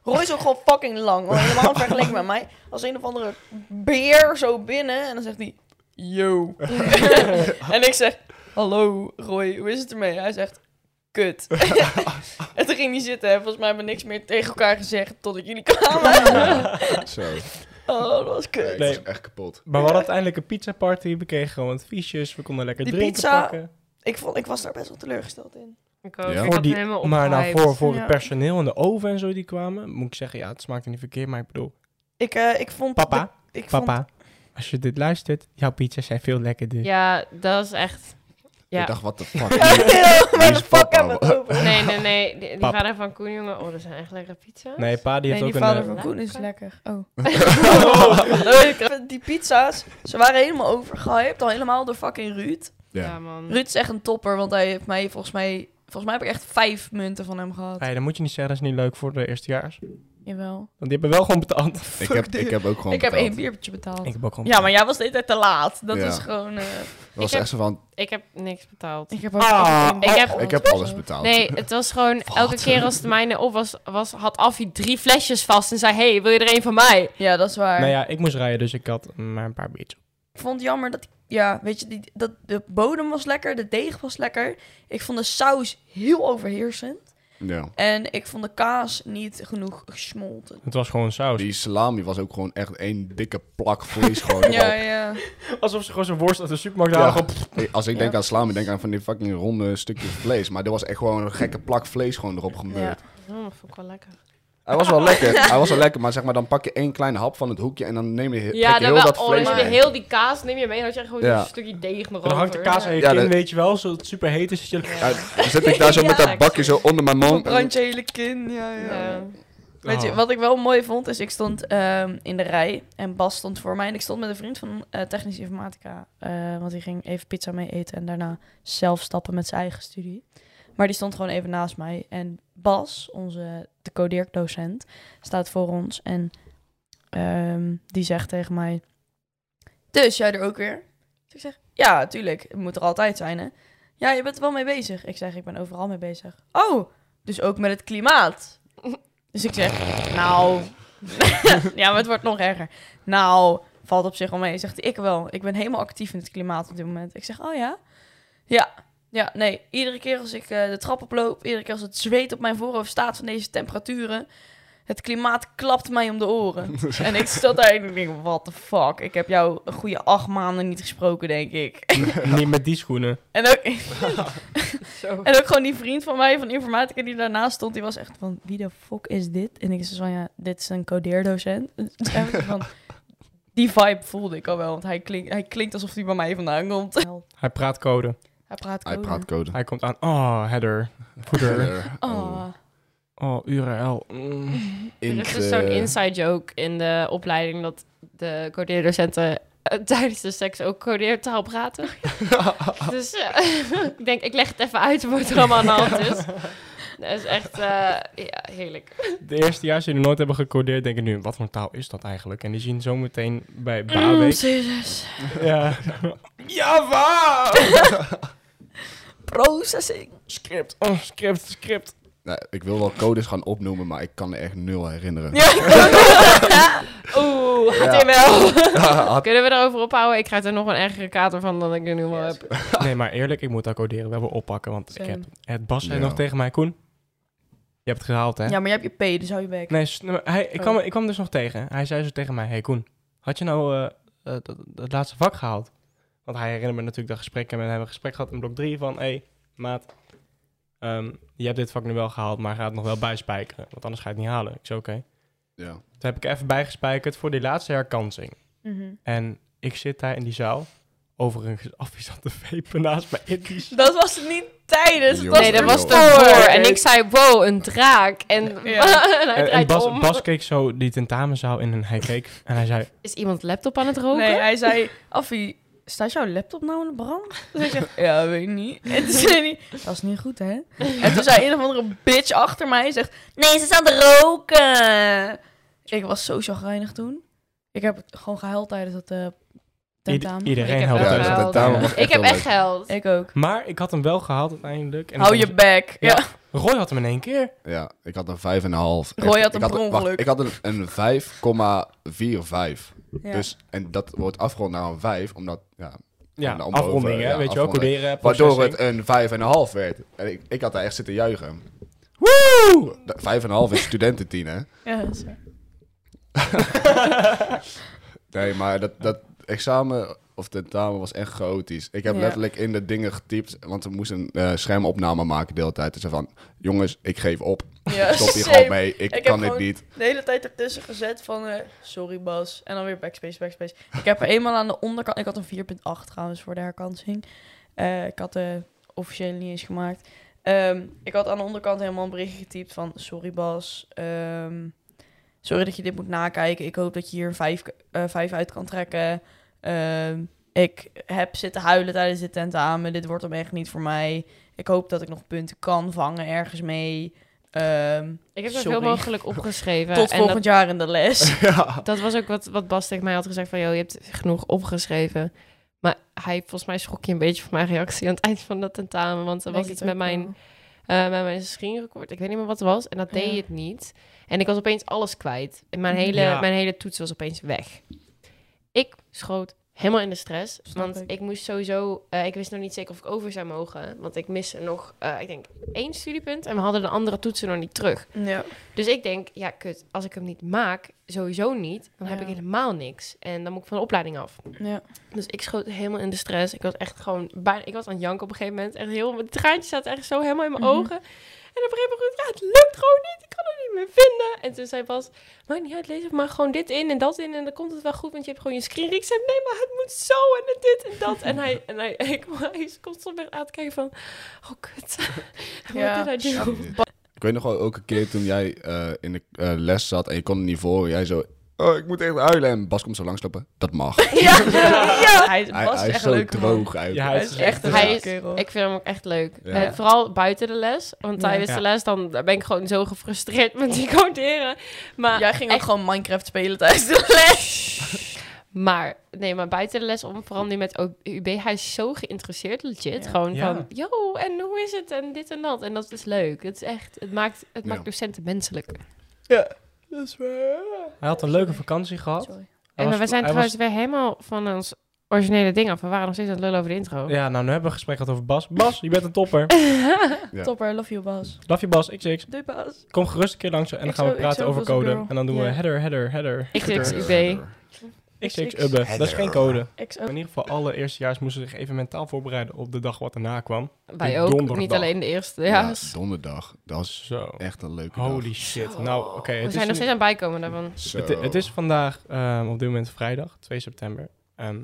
Roy is ook gewoon fucking lang, hoor. helemaal [LAUGHS] vergeleken met mij. Als een of andere beer zo binnen, en dan zegt hij, yo. [LAUGHS] en ik zeg, hallo Roy, hoe is het ermee? Hij zegt, kut. [LAUGHS] en toen ging hij zitten, en volgens mij hebben we niks meer tegen elkaar gezegd, totdat jullie kwamen. Zo. oh, dat was kut. Nee. was echt kapot. Maar we hadden uiteindelijk een pizza party. We kregen gewoon wat fiches. We konden lekker Die drinken pizza- pakken. Ik, vond, ik was daar best wel teleurgesteld in. Ik ook. Ja? Ik Voor had die, maar nou, voor, voor Ja. het personeel en de oven en zo die kwamen, moet ik zeggen, ja, het smaakte niet verkeerd, maar ik bedoel, Ik, eh, ik vond... papa, de- ik vond- papa, als je dit luistert, jouw pizza's zijn veel lekkerder. Ja, dat is echt... Ja. Ik dacht, wat de fuck. [LAUGHS] Ja, Wie waar is de fuck papa? hebben we het over? [LAUGHS] Nee, nee, nee. Die, die vader van Koen, jongen. Oh, dat zijn echt lekkere pizza's. Nee, pa die Nee, heeft die ook vader een... van eh, Koen is Lekker. Oh. [LAUGHS] Leuk. Die pizza's, ze waren helemaal overgehyped. Al helemaal door fucking Ruud. Ja, Ja. man. Ruud is echt een topper, want hij heeft mij volgens mij... Volgens mij heb ik echt vijf munten van hem gehad. hey, dan moet je niet zeggen, dat is niet leuk voor de eerstejaars. jawel. Want die hebben wel gewoon betaald. [LAUGHS] Ik heb, ik heb ook gewoon ik heb betaald. één biertje betaald. Ik heb ook gewoon Ja, maar jij was de hele tijd te laat. Dat Ja. is gewoon... eh, Dat was Ik heb- echt zo van, Ik heb niks betaald. ik heb ook... Ah, één ik heb- ik heb alles [LAUGHS] betaald. Nee, het was gewoon elke keer als de mijne op was, was had Affie drie flesjes vast en zei: Hey, wil je er een van mij? Ja, dat is waar. Nou ja, ik moest rijden, dus ik had maar een paar biertjes. Ik vond het jammer dat... Ja, weet je, die, dat de bodem was lekker, de deeg was lekker. Ik vond de saus heel overheersend. Ja. En ik vond de kaas niet genoeg gesmolten. Het was gewoon saus. Die salami was ook gewoon echt één dikke plak vlees gewoon [LAUGHS] Ja, ja. Alsof ze gewoon zo'n worst uit de supermarkt Ja. halen. Hey, Als ik denk Ja. aan salami, denk ik aan van die fucking ronde stukjes vlees. Maar er was echt gewoon een gekke plak vlees gewoon erop gebeurd. Ja. Dat vond ik wel lekker. Hij was wel lekker, [LAUGHS] hij was wel lekker, maar zeg maar, dan pak je één kleine hap van het hoekje en dan neem je, he- Ja, trek je dan heel wel. dat Oh, vlees dan heb je mee. heel die kaas neem je mee en dan had je gewoon Ja. een stukje deeg nog dan hangt de kaas aan je Ja, kin, dat- weet je wel, zo het super heet is. Dat je... Ja, dan zit ik daar zo [LAUGHS] met dat bakje zo onder mijn mond. Brand je hele kin, ja, ja. Ja. Weet je, wat ik wel mooi vond, is ik stond ehm, in de rij en Bas stond voor mij. En ik stond met een vriend van eh, technische informatica, eh, want die ging even pizza mee eten en daarna zelf stappen met zijn eigen studie. Maar die stond gewoon even naast mij. En Bas, onze de codeerdocent, staat voor ons en ehm, die zegt tegen mij, dus jij er ook weer? Dus ik zeg, ja, tuurlijk, het moet er altijd zijn, hè? Ja, je bent er wel mee bezig. Ik zeg, ik ben overal mee bezig. Oh, dus ook met het klimaat. [LAUGHS] Dus ik zeg, nou... [LAUGHS] ja, maar het wordt nog erger. Nou, valt op zich wel mee. Zegt ik wel. Ik ben helemaal actief in het klimaat op dit moment. Ik zeg, oh ja? Ja. Ja, nee. Iedere keer als ik eh, de trap oploop, iedere keer als het zweet op mijn voorhoofd staat van deze temperaturen, het klimaat klapt mij om de oren. [LAUGHS] en ik zat daar en ik denk, what the fuck? Ik heb jou een goede acht maanden niet gesproken, denk ik. [LAUGHS] Niet met die schoenen. [LAUGHS] en ook... Zo. En ook gewoon die vriend van mij van informatica die daarnaast stond, die was echt van, wie de fuck is dit? En ik zei van, ja, dit is een codeerdocent. En van, die vibe voelde ik al wel, want hij, klinkt hij klinkt alsof hij bij mij vandaan komt. Hij praat code. Hij praat Hij code. praat code. Hij komt aan. Oh, header. Footer. Oh. Oh, URL. Mm. Er is dus zo'n eh, inside joke in de opleiding dat de codeerdocenten eh, tijdens de seks ook codeertaal praten. [LAUGHS] dus ja, [LAUGHS] ik denk, ik leg het even uit wat er allemaal aan de hand is. Dat is echt, eh, ja, heerlijk. De eerste jaar die nooit hebben gecodeerd, denken nu, wat voor taal is dat eigenlijk? En die zien zo meteen bij Mm, Baweek. CSS. ja. [LAUGHS] Java! Processing. script. Oh, script, script. nou, ik wil wel codes gaan opnoemen, maar ik kan er echt nul herinneren. Ja. [LAUGHS] Oeh. HTML. [LAUGHS] Kunnen we erover ophouden? Ik krijg er nog een ergere kater van dan ik er nu al heb. [LAUGHS] Nee, maar eerlijk, ik moet dat coderen. We hebben oppakken, want ik heb... Het Bas zei Ja. nog tegen mij, Koen, je hebt het gehaald, hè? ja, maar je hebt je P, dus hou je bek. Nee, hij, ik, kwam, ik kwam dus nog tegen. Hij zei zo tegen mij, hey Koen, had je nou eh, eh, dat, dat laatste vak gehaald? Want hij herinnerde me natuurlijk dat gesprek. En we hebben een gesprek gehad in blok 3 van, hé, hey, maat, ehm, je hebt dit vak nu wel gehaald, maar ga het nog wel bijspijkeren. Want anders ga je het niet halen. Ik zei, oké. ja. Toen heb ik even bijgespijkerd voor die laatste herkansing. Mhm. En ik zit daar in die zaal. Overigens, Affie zat te vapen naast mij in die zaal. Dat was het niet tijdens. Was Nee, dat was ervoor. En ik zei, wow, een draak. En, Ja. en [LAUGHS] hij En, en draait Bas, om. Bas keek zo die tentamenzaal in en hij keek en hij zei... Is iemand laptop aan het roken? Nee, hij zei, Affie, staat jouw laptop nou in de brand? Ik zeg, [LAUGHS] ja, weet ik niet. En toen zei hij, dat is niet goed, hè? [LAUGHS] En toen zei een of andere bitch achter mij, zegt, nee, ze staan te roken. Ik was zo chagrijnig toen. Ik heb gewoon gehuild tijdens dat eh tentamen. iedereen helpt uit. dat gehuild. tentamen was Ik echt heb echt leuk. geld. Ik ook. Maar ik had hem wel gehaald uiteindelijk. En Hou je bek. Ja. Ja. Roy had hem in één keer. Ja, ik had een 5,5. Roy had een ik per wacht, ongeluk. ik had een, een 5,45. Ja. Dus, en dat wordt afgerond naar een 5, omdat, ja, Ja, afronding, over- hè? ja, weet je wel, afronding. coderen, waardoor het een 5,5 werd. En ik, ik had daar echt zitten juichen. Woe! 5,5 is studententien, hè? [LAUGHS] Ja, dat is waar. [LAUGHS] Nee, maar dat, dat examen of tentamen was echt chaotisch. Ik heb Ja. letterlijk in de dingen getypt, want we moesten een eh, schermopname maken de hele tijd. Dus van, jongens, ik geef op. [LAUGHS] Ja, Stop hier gewoon mee. Ik, kan dit niet. De hele tijd ertussen gezet van, eh, sorry Bas. En dan weer backspace, backspace. Ik heb er [LAUGHS] eenmaal aan de onderkant, ik had een 4.8 trouwens voor de herkansing. Eh, ik had de officiële niet eens gemaakt. Ehm, ik had aan de onderkant helemaal een berichtje getypt van, sorry Bas. ehm, sorry dat je dit moet nakijken. Ik hoop dat je hier een 5 eh, vijf uit kan trekken. Ehm, ik heb zitten huilen tijdens dit tentamen. Dit wordt hem echt niet voor mij. Ik hoop dat ik nog punten kan vangen ergens mee. Ehm, Ik heb zoveel mogelijk [LAUGHS] opgeschreven. tot en volgend jaar in de les. [LAUGHS] ja. Dat was ook wat, wat Bas tegen mij had gezegd van... joh, je hebt genoeg opgeschreven. Maar hij, volgens mij schrok je een beetje van mijn reactie aan het eind van dat tentamen. Want er was iets met mijn, eh, met mijn screenrecord. Ik weet niet meer wat het was. En dat deed Ja. het niet. En ik was opeens alles kwijt. En mijn hele, Ja. mijn hele toets was opeens weg. Ik schoot helemaal in de stress. Snap want ik. ik. moest sowieso... eh, ik wist nog niet zeker of ik over zou mogen. Want ik miste nog, eh, ik denk, één studiepunt. En we hadden de andere toetsen nog niet terug. Ja. Dus ik denk, ja, kut, als ik hem niet maak, sowieso niet, dan heb ik helemaal niks. En dan moet ik van de opleiding af. ja. Dus ik schoot helemaal in de stress. Ik was echt gewoon, bijna, ik was aan het janken op een gegeven moment. Echt heel, de traantjes zaten echt zo helemaal in mijn Mhm. ogen. En op een gegeven moment, ja, het lukt gewoon niet. Ik kan het niet meer vinden. En toen zei Bas, maakt niet uit, lees het maar gewoon dit in en dat in. En dan komt het wel goed, want je hebt gewoon je screen. Ik zei, nee, maar het moet zo en het dit en dat. En hij, en hij, [LAUGHS] ik, hij soms echt aan te kijken van, oh kut. [LAUGHS] Ja. Wat? Ik weet nog wel ook een keer toen jij eh, in de eh, les zat en je kon het niet voor. Jij zo, oh, ik moet echt huilen. En Bas komt zo langslopen. Dat mag. [LAUGHS] Ja, [LAUGHS] ja. Hij, hij was hij is echt zo een leuke man. droog uit. Ja, Hij is echt een Hij leuke is- kerel. Ik vind hem ook echt leuk. Ja. Eh, vooral buiten de les. Want Ja. tijdens de les dan ben ik gewoon zo gefrustreerd met die coderen. Maar, Jij ging ook gewoon Minecraft spelen tijdens de les. [LAUGHS] maar, nee, maar buiten de les, om, vooral nu met UB, hij is zo geïnteresseerd, legit. Ja. Gewoon Ja. van, yo, en hoe is het? En dit en dat. En dat is leuk. Het is echt, het maakt, het Ja. maakt docenten menselijk. Ja, dat is waar. Hij had een leuke vakantie gehad. Sorry. Hij En was- we zijn trouwens weer helemaal van ons originele ding af. We waren nog steeds aan het lullen over de intro. Ja, nou, nu hebben we een gesprek gehad over Bas. Bas, je bent een topper. [LAUGHS] Ja. Topper, love you, Bas. Love you, Bas. XX. Doei, Bas. Kom gerust een keer langs en dan gaan we praten over code. En dan doen we header, header, header. XXUB. XX ubbe. Dat is geen code. In ieder geval, alle eerstejaars moesten zich even mentaal voorbereiden op de dag wat erna kwam. Wij Die ook, donderdag. niet alleen de eerste. Ja, donderdag. Dat was Zo. echt een leuke Holy dag. shit. Nou, oké. we zijn is nog steeds aan het bijkomen daarvan. Het, het is vandaag ehm, op dit moment vrijdag, 2 september. Ehm,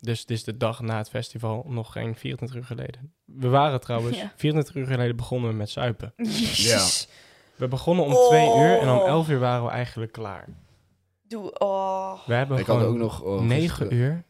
dus het is de dag na het festival, nog geen 24 uur geleden. We waren trouwens, Ja. 24 uur geleden begonnen we met suipen. [LAUGHS] We begonnen om Oh. 2 uur en om 11 uur waren we eigenlijk klaar. Doe, oh. We hebben Ik had gewoon ook nog... oh, 9 gisteren- uur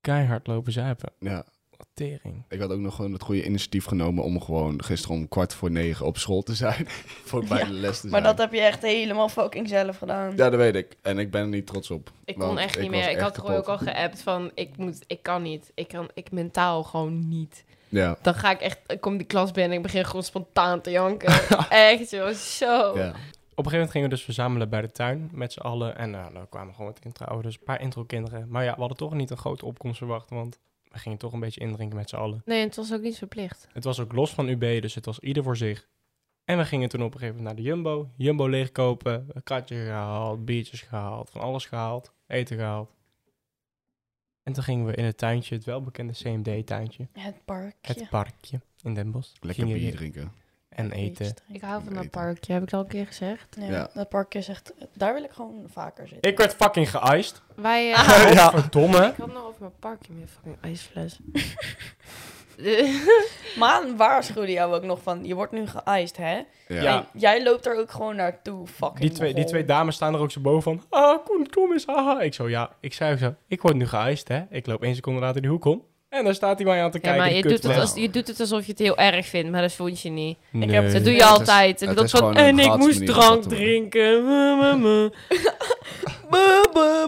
keihard lopen zuipen. Ja, Wat tering. ik had ook nog gewoon het goede initiatief genomen om gewoon gisteren om kwart voor negen op school te zijn. [LAUGHS] voor bij Ja, de les te zijn. Maar dat heb je echt helemaal fucking zelf gedaan. Ja, dat weet ik. En ik ben er niet trots op. Ik kon echt niet meer. Ik had Roy ook al geappt van ik moet, ik kan niet. Ik kan, ik mentaal gewoon niet. Ja. Dan ga ik echt, ik kom die klas binnen en ik begin gewoon spontaan te janken. [LAUGHS] echt joh, zo. ja. Op een gegeven moment gingen we dus verzamelen bij de tuin met z'n allen. En nou, dan kwamen gewoon wat intro dus een paar intro-kinderen. Maar ja, we hadden toch niet een grote opkomst verwacht, want we gingen toch een beetje indrinken met z'n allen. Nee, het was ook niet verplicht. Het was ook los van UB, dus het was ieder voor zich. En we gingen toen op een gegeven moment naar de Jumbo. Jumbo leegkopen, een kratje gehaald, biertjes gehaald, van alles gehaald, eten gehaald. En toen gingen we in het tuintje, het welbekende CMD-tuintje, Het parkje. het parkje in Den Bosch. Lekker Gingen bier drinken. En eten. Ik hou van dat parkje, heb ik al een keer gezegd. Ja, Ja. dat parkje is echt... Daar wil ik gewoon vaker zitten. Ik werd fucking geiced. Wij, Ah. [LAUGHS] eh, ja. Verdomme. ik had nog over mijn parkje met fucking ijsfles. [LAUGHS] Maan waarschuwde jou ook nog van... Je wordt nu geiced, hè? Ja. Jij loopt er ook gewoon naartoe, fucking Die twee, die twee dames staan er ook zo boven van... Ah, Koen, kom eens, haha. Ik zo, ja. Ik zei ook zo, ik word nu geiced, hè. Ik loop één seconde later die hoek om. En daar staat hij mij aan te ja, kijken. maar die je doet, het als, je doet het alsof je het heel erg vindt, maar dat vond je niet. Nee. heb- Dat doe je het is- altijd. En dat van, en ik moest drank drinken. [LAUGHS] [LAUGHS]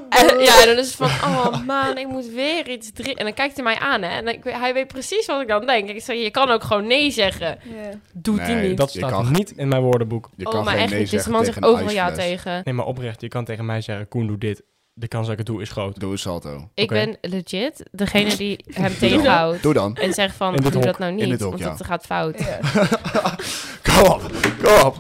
En, ja, en dan is het van, oh man, ik moet weer iets drinken. En dan kijkt hij mij aan, hè. En ik, hij weet precies wat ik dan denk. Ik zeg, je kan ook gewoon nee zeggen. Ja. Doet hij niet. Dat staat kan- niet in mijn woordenboek. Je oh, kan maar geen echt nee niet. Deze zeggen man zegt overal ja tegen. Nee, maar oprecht, je kan tegen mij zeggen, Koen, doe dit. De kans dat ik het doe is groot. Doe een salto. Ik Oké. ben legit degene die hem [LAUGHS] tegenhoudt. Doe dan. En zegt van, In dit doe hok. dat nou In dit niet, hok, want ja. dat gaat fout. [LAUGHS] Kom op. Kom op.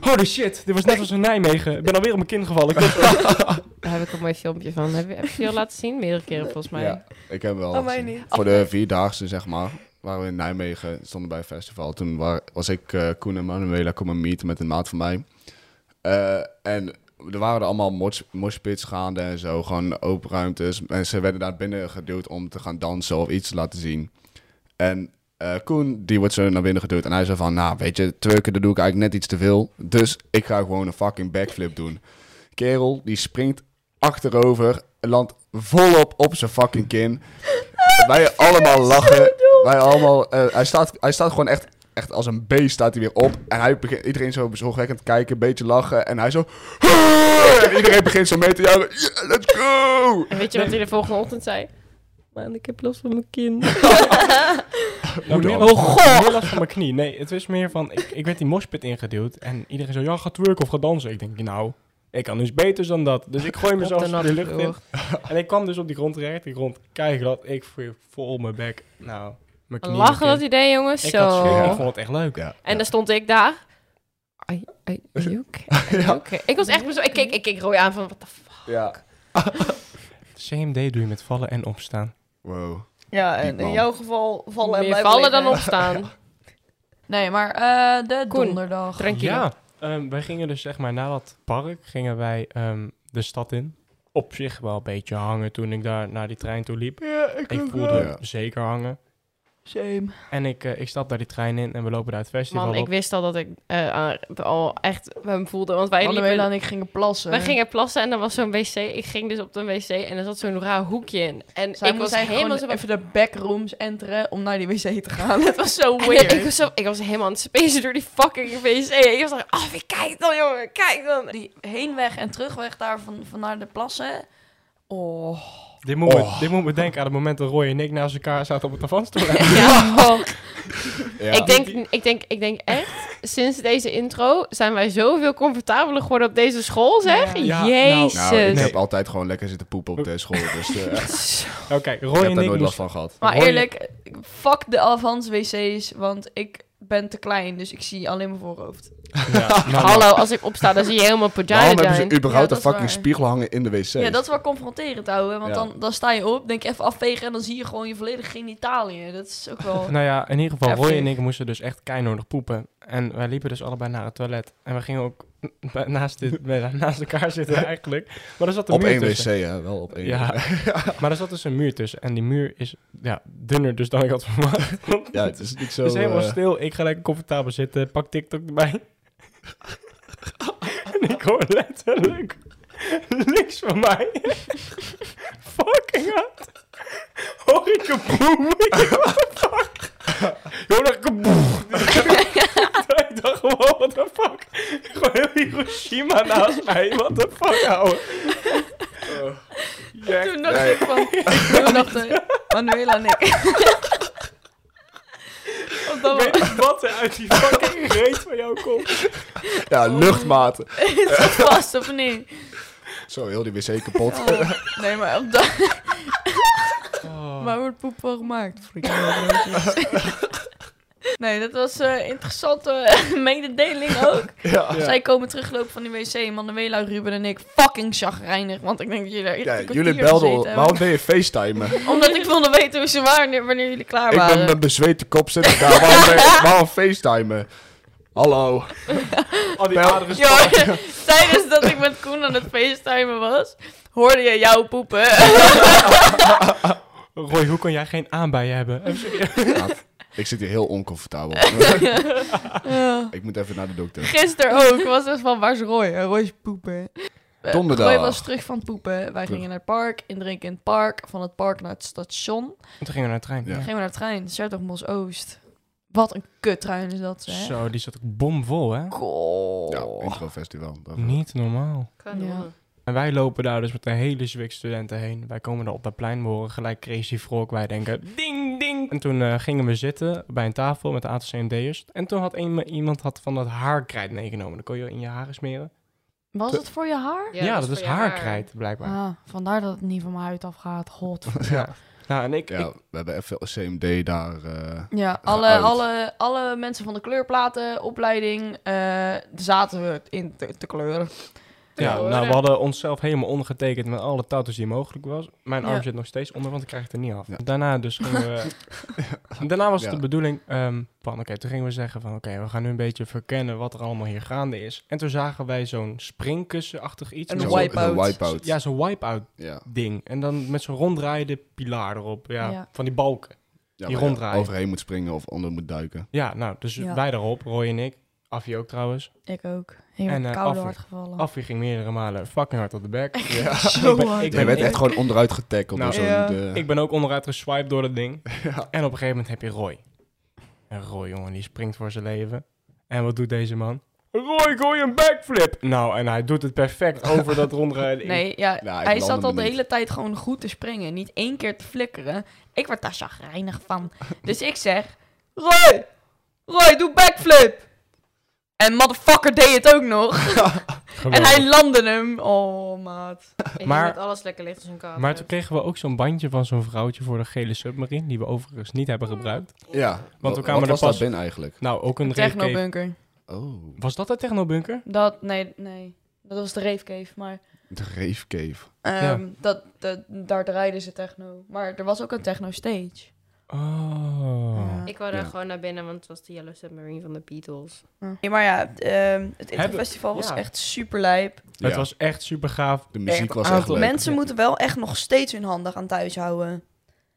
Holy shit, dit was net als in Nijmegen. Ik ben alweer op mijn kin gevallen. [LAUGHS] Daar heb ik een mooi filmpje van. Heb je, heb je die al laten zien? Meerdere keren volgens mij. Ja, ik heb wel. Oh, mij gezien. niet. Voor de vierdaagse, zeg maar, waren we in Nijmegen, stonden bij een festival. Toen wa- was ik, eh, Koen en Manuela komen meeten met een maat van mij. Eh, en er waren er allemaal mosh- moshpits gaande en zo, gewoon open ruimtes. Mensen werden daar binnen geduwd om te gaan dansen of iets te laten zien. En eh, Koen, die wordt zo naar binnen geduwd. En hij zei van, nou, weet je, twerken, dat doe ik eigenlijk net iets te veel. Dus ik ga gewoon een fucking backflip doen. Kerel, die springt achterover, landt volop op zijn fucking kin. [LAUGHS] Wij allemaal lachen. Wij allemaal, eh, hij, staat, hij staat gewoon echt echt als een beest staat hij weer op. En hij begint, iedereen zo zorgwekkend kijken, een beetje lachen. En hij zo... En iedereen begint zo mee te juichen. Yeah, let's go! En weet je wat hij de volgende ochtend zei? Man, ik heb last van mijn kin. [LAUGHS] Nou, meer, oh god! Meer last van mijn knie. Nee, het was meer van, ik, ik werd die moshpit ingeduwd. En iedereen zo, ja, ga twerken of ga dansen. Ik denk, nou, ik kan dus beters dan dat. Dus ik [LAUGHS] gooi mezelf de zo de lucht in. En ik kwam dus op die grond terecht. Die grond kijk dat ik op mijn bek. Nou. Lachen dat idee, jongens. Ik Zo. had ik vond het echt leuk. Ja. En dan stond ik daar. Are you okay? Okay? Ik was echt zo. Ik keek, ik keek Roy aan van, wat de fuck? Ja. [LAUGHS] CMD doe je met vallen en opstaan. Wow. Ja, en in jouw geval vallen en Meer blijven vallen dan opstaan. [LAUGHS] Nee, maar eh, de Koen, donderdag. Drink je Ja, ehm, wij gingen dus zeg maar na dat park gingen wij ehm, de stad in. Op zich wel een beetje hangen toen ik daar naar die trein toe liep. Ja, ik, voelde. Ja. zeker hangen. Same. En ik, eh, ik stap daar die trein in en we lopen daar het festival Man, ik wist al dat ik eh, aan- al echt hem voelde. Want wij Manuela liepen... en ik gingen plassen. Wij gingen plassen en er was zo'n wc. Ik ging dus op de wc en er zat zo'n raar hoekje in. En Zij ik was helemaal zo... even de backrooms enteren om naar die wc te gaan. [LAUGHS] Het was zo weird. ik, was zo, ik was helemaal aan het spacen door die fucking wc. Ik was like, oh, wie kijkt dan, jongen? Kijk dan. Die heenweg en terugweg daar van, van naar de plassen. Oh. Dit, moet me, Oh. dit moet me denken aan het moment dat Roy en ik naast elkaar zaten op het avantstoel. [LAUGHS] Ja. Ja. Ik, denk, ik, denk, ik denk echt, sinds deze intro zijn wij zoveel comfortabeler geworden op deze school, zeg. Ja. Ja, nou, Jezus. Nou, ik Nee. heb altijd gewoon lekker zitten poepen op de school. Dus eh, [LAUGHS] Oké, ik Roy heb en daar ik nooit last van gehad. Maar Roy- eerlijk, fuck de avans wc's, want ik ben te klein, dus ik zie alleen mijn voorhoofd. Ja, [LAUGHS] nou, Hallo, als ik opsta, dan zie je helemaal Waarom hebben ze überhaupt Ja, een fucking waar. spiegel hangen in de wc? Ja, dat is wel confronterend houden, want Ja. dan, dan sta je op, denk je even afvegen en dan zie je gewoon je volledige genitaliën. Dat is ook wel... Nou ja, in ieder geval, Roy en ik moesten dus echt keinodig poepen. En wij liepen dus allebei naar het toilet. En we gingen ook [LAUGHS] naast, dit, bij- naast elkaar zitten [LAUGHS] eigenlijk. Maar er zat een Op muur één wc, hè? Wel op één Ja, maar er zat dus een muur tussen. En die muur is ja, dunner dus dan ik had verwacht. Ja, het is niet zo... Het is helemaal eh, stil. Ik ga lekker comfortabel zitten. Pak TikTok erbij. En ik hoor letterlijk links van mij. fucking hard. Hoor ik een boem. Ik dacht, fuck? Hoor ik een boem. ik dacht gewoon, what the fuck? Gewoon heel Hiroshima naast mij. What the fuck, ouwe. Ja, Toen dacht ik van... Toen dachten Manuela en ik... Dan weet wat er uit die fucking [LAUGHS] reet van jou komt? Ja, luchtmaten. [LAUGHS] is dat vast of niet? Zo, heel die wc kapot. Oh, nee, maar op dat... [LAUGHS] Oh. Waar wordt poep van gemaakt? Frikandel-broodjes. Nee, dat was een interessante [LAUGHS] mededeling [LAUGHS] ook. Ja. Ja. Zij komen teruglopen van die wc. Manuela, Ruben en ik fucking chagrijnig. Want ik denk dat jullie daar echt Ja, jullie belden... Waarom ben je facetimen? [LAUGHS] Omdat ik wilde weten hoe ze waren wanneer jullie klaar Ik ben waren. met bezweten kop zitten daar. Waarom, ben je- waarom facetimen? Hallo. Al die Ja, tijdens dat ik met Koen aan het facetimen was, hoorde je jou poepen. Roy, hoe kan jij geen aanbijen hebben? Even serieus. Ik zit hier heel oncomfortabel. [LAUGHS] Ja. ik moet even naar de dokter. Gisteren ook was het van, waar is Roy? En Roy is poepen. Eh, Donderdag. Roy was terug van het poepen. Wij gingen naar het park, indrinken in het park. Van het park naar het station. En toen gingen we naar de trein. Ja. Dan gingen we naar de trein, Sertogenbos Oost. Wat een kuttrein is dat, hè? Zo, die zat ook bomvol, hè? Goh. Ja, introfestival. Niet normaal. Kan Ja. En wij lopen daar dus met een hele zwik studenten heen. Wij komen daar op dat plein, we horen gelijk Crazy Frog. Wij denken, ding. En toen eh, gingen we zitten bij een tafel met een aantal CMD'ers. En toen had een, iemand had van dat haarkrijt meegenomen. Dat kon je in je haren smeren. Was het voor je haar? Ja, dat, is haar. haarkrijt, blijkbaar. Ah, vandaar dat het niet van mijn huid afgaat. God. [LAUGHS] Ja. Nou, en ik, Ja, ik we hebben even CMD daar... eh, Ja, alle, alle, alle mensen van de kleurplaten, opleiding, eh, zaten we in te, te kleuren. Ja, hoor. nou, we hadden onszelf helemaal ondergetekend met alle tattoos die mogelijk was. Mijn arm zit nog steeds onder, want ik krijg het er niet af. Ja. Daarna dus [LAUGHS] gingen we... Daarna was het Ja. de bedoeling ehm, van, oké, toen gingen we zeggen van, oké, we gaan nu een beetje verkennen wat er allemaal hier gaande is. En toen zagen wij zo'n springkussenachtig iets. Een wipe-out. Zo'n wipe-out. Ja, zo'n wipe-out ja. ding. En dan met zo'n ronddraaiende pilaar erop. Ja, Ja. van die balken. Ja, Die ronddraaien. overheen moet springen of onder moet duiken. Ja, nou, dus Ja. wij erop, Roy en ik. Affie ook trouwens. Ik ook. Heel En, eh, hard gevallen. Affie ging meerdere malen fucking hard op de bek. [LAUGHS] Ja. Zo ik ben, hard. ik Je werd echt gewoon onderuit getackeld Nou, door zo'n... ja. de- Ik ben ook onderuit geswiped door dat ding. [LAUGHS] Ja. En op een gegeven moment heb je Roy. En Roy, jongen, die springt voor zijn leven. En wat doet deze man? Roy, gooi een backflip! Nou, en hij doet het perfect over dat [LAUGHS] rondrijden. Nee, ja, Nou, hij zat al de niet. hele tijd gewoon goed te springen. Niet één keer te flikkeren. Ik word daar chagrijnig van. Dus ik zeg... Roy! Roy, doe backflip! En motherfucker deed het ook nog. [LAUGHS] en hij landde hem. Oh, maat. Ik Maar- dat alles lekker ligt als een kaart. Maar toen kregen we ook zo'n bandje van zo'n vrouwtje voor de gele submarine, die we overigens niet hebben gebruikt. Ja. Want we Wa- kwamen wat er was pas- daar binnen eigenlijk? Nou, ook een. Technobunker. Oh, Was dat de technobunker? Dat, nee, nee. Dat was de Ravecave, maar... de Rave Cave. ehm, dat, dat, daar draaiden ze techno. Maar er was ook een techno stage. Oh. Ja. Ik wou daar Ja. gewoon naar binnen, want het was de Yellow Submarine van de Beatles. Ja, maar ja, ehm, het Interfestival was ja. echt super lijp. Het was echt super gaaf. De muziek Echt was aantal echt leuk. Mensen moeten wel echt nog steeds hun handen gaan thuis houden.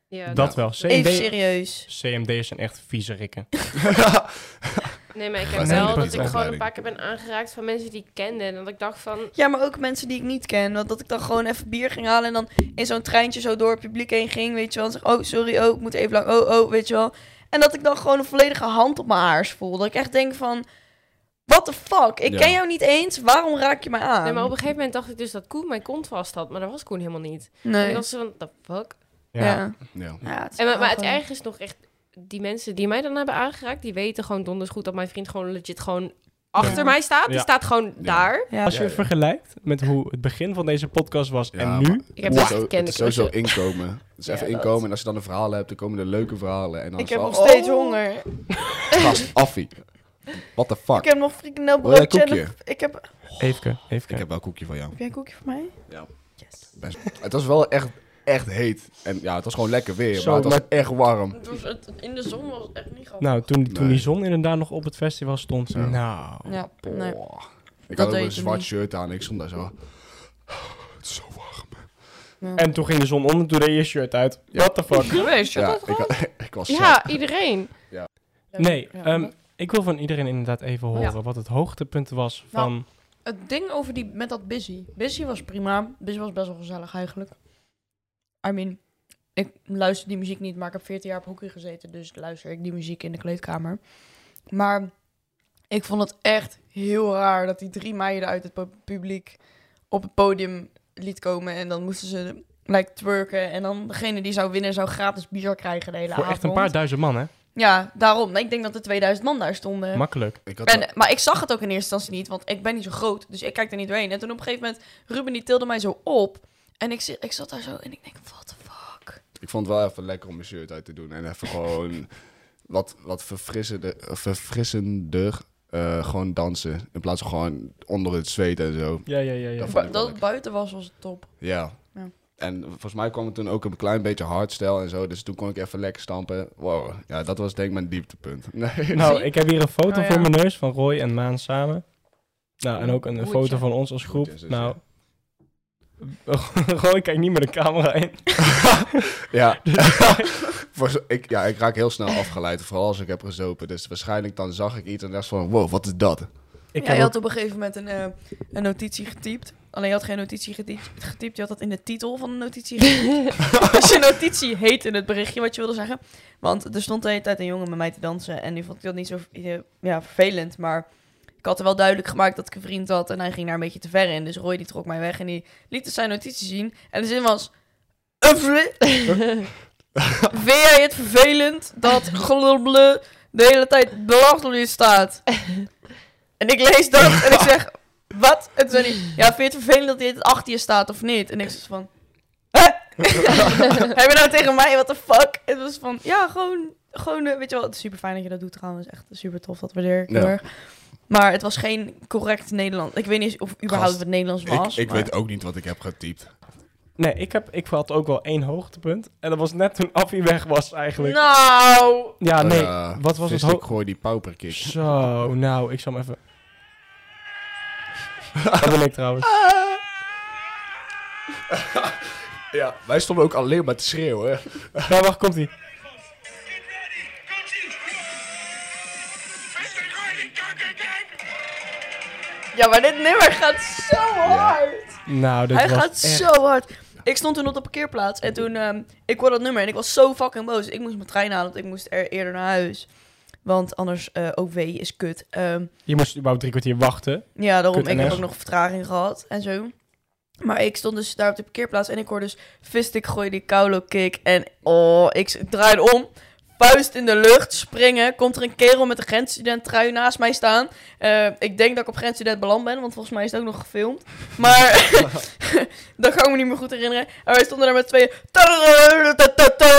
Ja, Dat wel. Even CMD, serieus. CMD'ers zijn echt vieze rikken. [LAUGHS] [LAUGHS] Nee, maar ik heb wel dat ik gewoon een paar keer ben aangeraakt van mensen die ik kende. En dat ik dacht van, Ja, maar ook mensen die ik niet ken. Want dat ik dan gewoon even bier ging halen en dan in zo'n treintje zo door het publiek heen ging, weet je wel. En zeg, oh, sorry, oh, ik moet even lang, oh, oh, weet je wel. En dat ik dan gewoon een volledige hand op mijn haars voel. Dat ik echt denk van, what the fuck? Ik Ja. ken jou niet eens, waarom raak je me aan? nee, maar op een gegeven moment dacht ik dus dat Koen mijn kont vast had. Maar dat was Koen helemaal niet. En Nee. ik dacht zo van, the fuck? Ja. Ja. Ja. Ja, het En, maar, maar het gewoon- erg is nog echt, die mensen die mij dan hebben aangeraakt, die weten gewoon donders goed dat mijn vriend gewoon legit gewoon achter Ja. mij staat. Die Ja. staat gewoon daar. Ja, Als je het vergelijkt met hoe het begin van deze podcast was Ja, en nu. Ik heb Candy het is sowieso inkomen. Het is Ja, even dat. inkomen en als je dan een verhaal hebt, dan komen er leuke verhalen. En dan ik heb nog steeds oh, honger. Gast, affie. What the fuck? Ik heb nog frikandel Wil jij een broodje. en koekje? een- Ik heb... Even, even. Ik heb wel een koekje van jou. Heb jij een koekje voor mij? Ja. Yes. Best. Het was wel echt, echt heet. En ja, het was gewoon lekker weer, Zo, maar het was maar- echt warm. Het was, het, in de zon was het echt niet grappig. Nou, toen, toen Nee. die zon inderdaad nog op het festival stond. Ja. Nou. Ja, nee. Ik Dat had ook een zwart niet. shirt aan. Ik stond daar zo. Het is zo warm. Ja. En toen ging de zon onder, toen deed je shirt uit. Ja. What the fuck? [LAUGHS] Geweest, Ja, ik, had- [LAUGHS] ik was zat. Ja, iedereen. Nee, Ja, ehm, maar ik wil van iedereen inderdaad even horen Ja. wat het hoogtepunt was Nou, van... Het ding over die, met dat Busy. Busy was prima. Busy was best wel gezellig eigenlijk. I mean, ik luister die muziek niet, maar ik heb 14 jaar op hockey gezeten. Dus luister ik die muziek in de kleedkamer. Maar ik vond het echt heel raar dat die drie meiden uit het pu- publiek op het podium liet komen. En dan moesten ze like, twerken. En dan degene die zou winnen zou gratis bier krijgen de hele Voor avond. echt een paar duizend man, hè? Ja, daarom. Ik denk dat er 2000 man daar stonden. Makkelijk. Ik had wel- En, maar ik zag het ook in eerste instantie niet, want ik ben niet zo groot. Dus ik kijk er niet doorheen. En toen op een gegeven moment, Ruben die tilde mij zo op. En ik, ik zat daar zo en ik denk, what the fuck? ik vond het wel even lekker om mijn shirt uit te doen. En even gewoon [LAUGHS] wat, wat verfrissender, verfrissender eh, gewoon dansen. In plaats van gewoon onder het zweet en zo. Ja, ja, ja. ja. Dat Bu- het buiten was, was het top. Ja. Ja. En volgens mij kwam het toen ook een klein beetje hardstyle en zo. Dus toen kon ik even lekker stampen. Wow. Ja, dat was denk ik mijn dieptepunt. [LAUGHS] Nee. Nou, ik heb hier een foto Oh, ja. voor mijn neus van Roy en Maan samen. Nou, en ook een, foto van ons als groep. Zus, Nou, Roy kijkt niet meer de camera in. [LAUGHS] ja. [LAUGHS] [LAUGHS] Zo- ik, ja, ik raak heel snel afgeleid. Vooral als ik heb gezopen. Dus waarschijnlijk dan zag ik iets en dacht van... Wow, wat is dat? Ik ja, je had op een gegeven moment een, eh, een notitie getypt. Alleen je had geen notitie getypt, getypt. Je had dat in de titel van de notitie getypt. dus je notitie heet in het berichtje wat je wilde zeggen. Want er stond de hele tijd een jongen met mij te dansen. En die vond ik dat niet zo eh, ja, vervelend. Maar ik had er wel duidelijk gemaakt dat ik een vriend had. En hij ging daar een beetje te ver in. Dus Roy die trok mij weg en die liet dus zijn notitie zien. En de zin was... "Uffle, [LAUGHS] Vind jij het vervelend dat glubble de hele tijd belachelijk staat? En ik lees dat en ik zeg, wat? En toen zei hij, ja, vind je het vervelend dat dit achter je staat of niet? En ik was van, hè? Heb je nou tegen mij, what the fuck? Het was van, ja, gewoon, gewoon eh, weet je wel, het is super fijn dat je dat doet trouwens. Echt super tof, dat waardeer ik heel Ja. erg. Maar het was geen correct Nederlands. Ik weet niet of überhaupt Gast, het Nederlands was. ik ik maar- weet ook niet wat ik heb getypt. Nee, ik, heb, ik had ook wel één hoogtepunt. En dat was net toen Affie weg was eigenlijk. Nou, Ja, nee. Eh, wat was het Ik gooi die pauperkick. Zo, nou, ik zal hem even... [LAUGHS] dat ben ik trouwens. Ja, wij stonden ook alleen maar te schreeuwen. Nou, wacht, komt ja, maar dit nummer gaat zo hard. Nou, dit Hij was gaat echt... zo hard. Ik stond toen op de parkeerplaats en toen, ehm, ik hoorde dat nummer en ik was zo fucking boos. Ik moest mijn trein halen, want ik moest er eerder naar huis. Want anders eh OW is kut. Ehm, Je moest überhaupt drie kwartier wachten. ja, daarom. Kut Ik heb NS. ook nog vertraging gehad en zo. Maar ik stond dus daar op de parkeerplaats en ik hoorde dus Vistik gooien die Kaulo kick. En oh, ik s- draaide om. Vuist in de lucht, springen. Komt er een kerel met een grensstudent trui naast mij staan. Eh, ik denk dat ik op grensstudent beland ben, want volgens mij is het ook nog gefilmd. Maar [LAUGHS] [LAUGHS] dat ga ik me niet meer goed herinneren. En wij stonden daar met tweeën.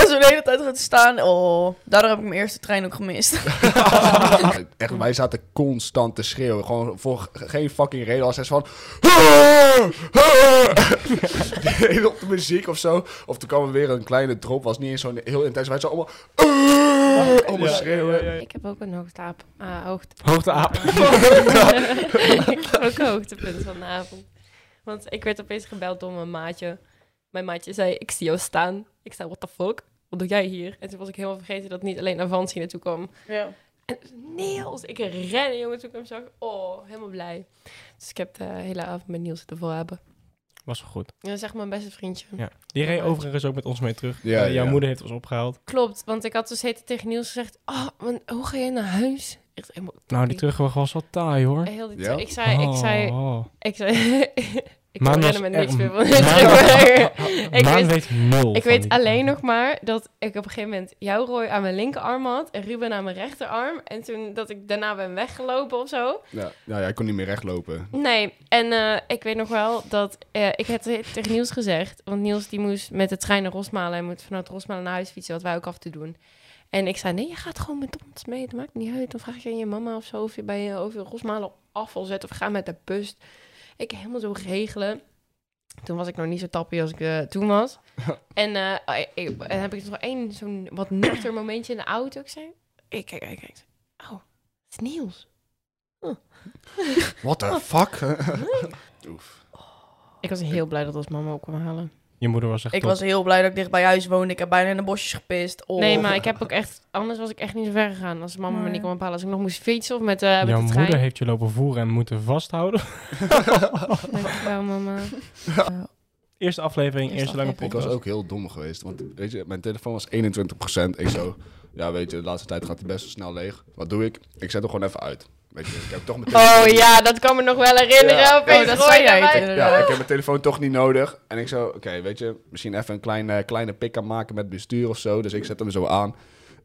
Zo de hele tijd gaan te staan. Oh, daardoor heb ik mijn eerste trein ook gemist. [LAUGHS] Echt, wij zaten constant te schreeuwen. Gewoon voor geen fucking reden. Als hij van... Heel op de muziek of zo. Of toen kwam er weer een kleine drop. Was niet eens zo'n heel intens. Wij zo allemaal... allemaal Ja, schreeuwen. ja, ja, ja. Ik heb ook een hoogteaap. Ah, hoogte. [LAUGHS] Ik heb ook een hoogtepunt van de avond. Want ik werd opeens gebeld door mijn maatje. Mijn maatje zei, ik zie jou staan. Ik zei, what the fuck? Wat doe jij hier? En toen was ik helemaal vergeten dat niet alleen Avanti naartoe kwam. Ja. En Niels, ik ren, jongen, toen ik hem zag. Oh, helemaal blij. Dus ik heb de hele avond met Niels zitten hebben. Was wel goed. Ja, dat is echt mijn beste vriendje. Ja. Die reed overigens ook met ons mee terug. Ja, Eh, jouw ja. moeder heeft ons opgehaald. Klopt, want ik had dus heten tegen Niels gezegd... Oh, want hoe ga je naar huis? Echt. Nou, die terugweg was wel taai hoor. Heel die Ja? ik zei, ik zei, Oh. ik zei, [LAUGHS] [LAUGHS] [LAUGHS] ik Maan kan was rennen met niks er- meer van Maan- Ik Maan weet- weet nul Ik van weet die- alleen nog maar dat ik op een gegeven moment jouw Roy aan mijn linkerarm had en Ruben aan mijn rechterarm. En toen dat ik daarna ben weggelopen of zo. Ja, nou, jij kon niet meer rechtlopen. Nee, en eh, ik weet nog wel dat eh, ik het tegen Niels gezegd. Want Niels die moest met de trein naar Rosmalen. Hij moet vanuit Rosmalen naar huis fietsen, wat wij ook af te doen. En ik zei, nee, je gaat gewoon met ons mee. Het maakt niet uit. Dan vraag je aan je mama of zo of je bij je over Rosmalen afval zet of ga met de bus. Ik helemaal zo regelen. Toen was ik nog niet zo tappie als ik eh, toen was. [LAUGHS] en eh, ik, en heb ik nog één zo'n wat nuchter momentje in de auto. Ik zei, ik kijk, ik kijk. Oh, het is Niels. What the fuck? [LAUGHS] Oef. Ik was heel blij dat ons mama op kwam halen. Je moeder was echt Ik top. was heel blij dat ik dicht bij huis woonde. Ik heb bijna in de bosjes gepist. Oh. Nee, maar ik heb ook echt... Anders was ik echt niet zo ver gegaan. Als mama me niet kwam ophalen. Als ik nog moest fietsen of met, eh met Jouw de moeder heeft je lopen voeren en moeten vasthouden. [LAUGHS] Dankjewel, mama. [LAUGHS] Eerste aflevering, Eerste eerste lange aflevering. Ik was podcast. ook heel dom geweest. Want weet je, mijn telefoon was 21%. Ik zo, ja weet je, de laatste tijd gaat hij best wel snel leeg. Wat doe ik? Ik zet hem gewoon even uit. Weet je, ik heb toch mijn Oh telefoon- ja, dat kan me nog wel herinneren. Ja. Opeens Oh, dat zei je jij mij- het inderdaad. Ja, ik heb mijn telefoon toch niet nodig. En ik zo, oké, weet je, misschien even een kleine, kleine pik aan maken met bestuur of zo. Dus ik zet hem zo aan.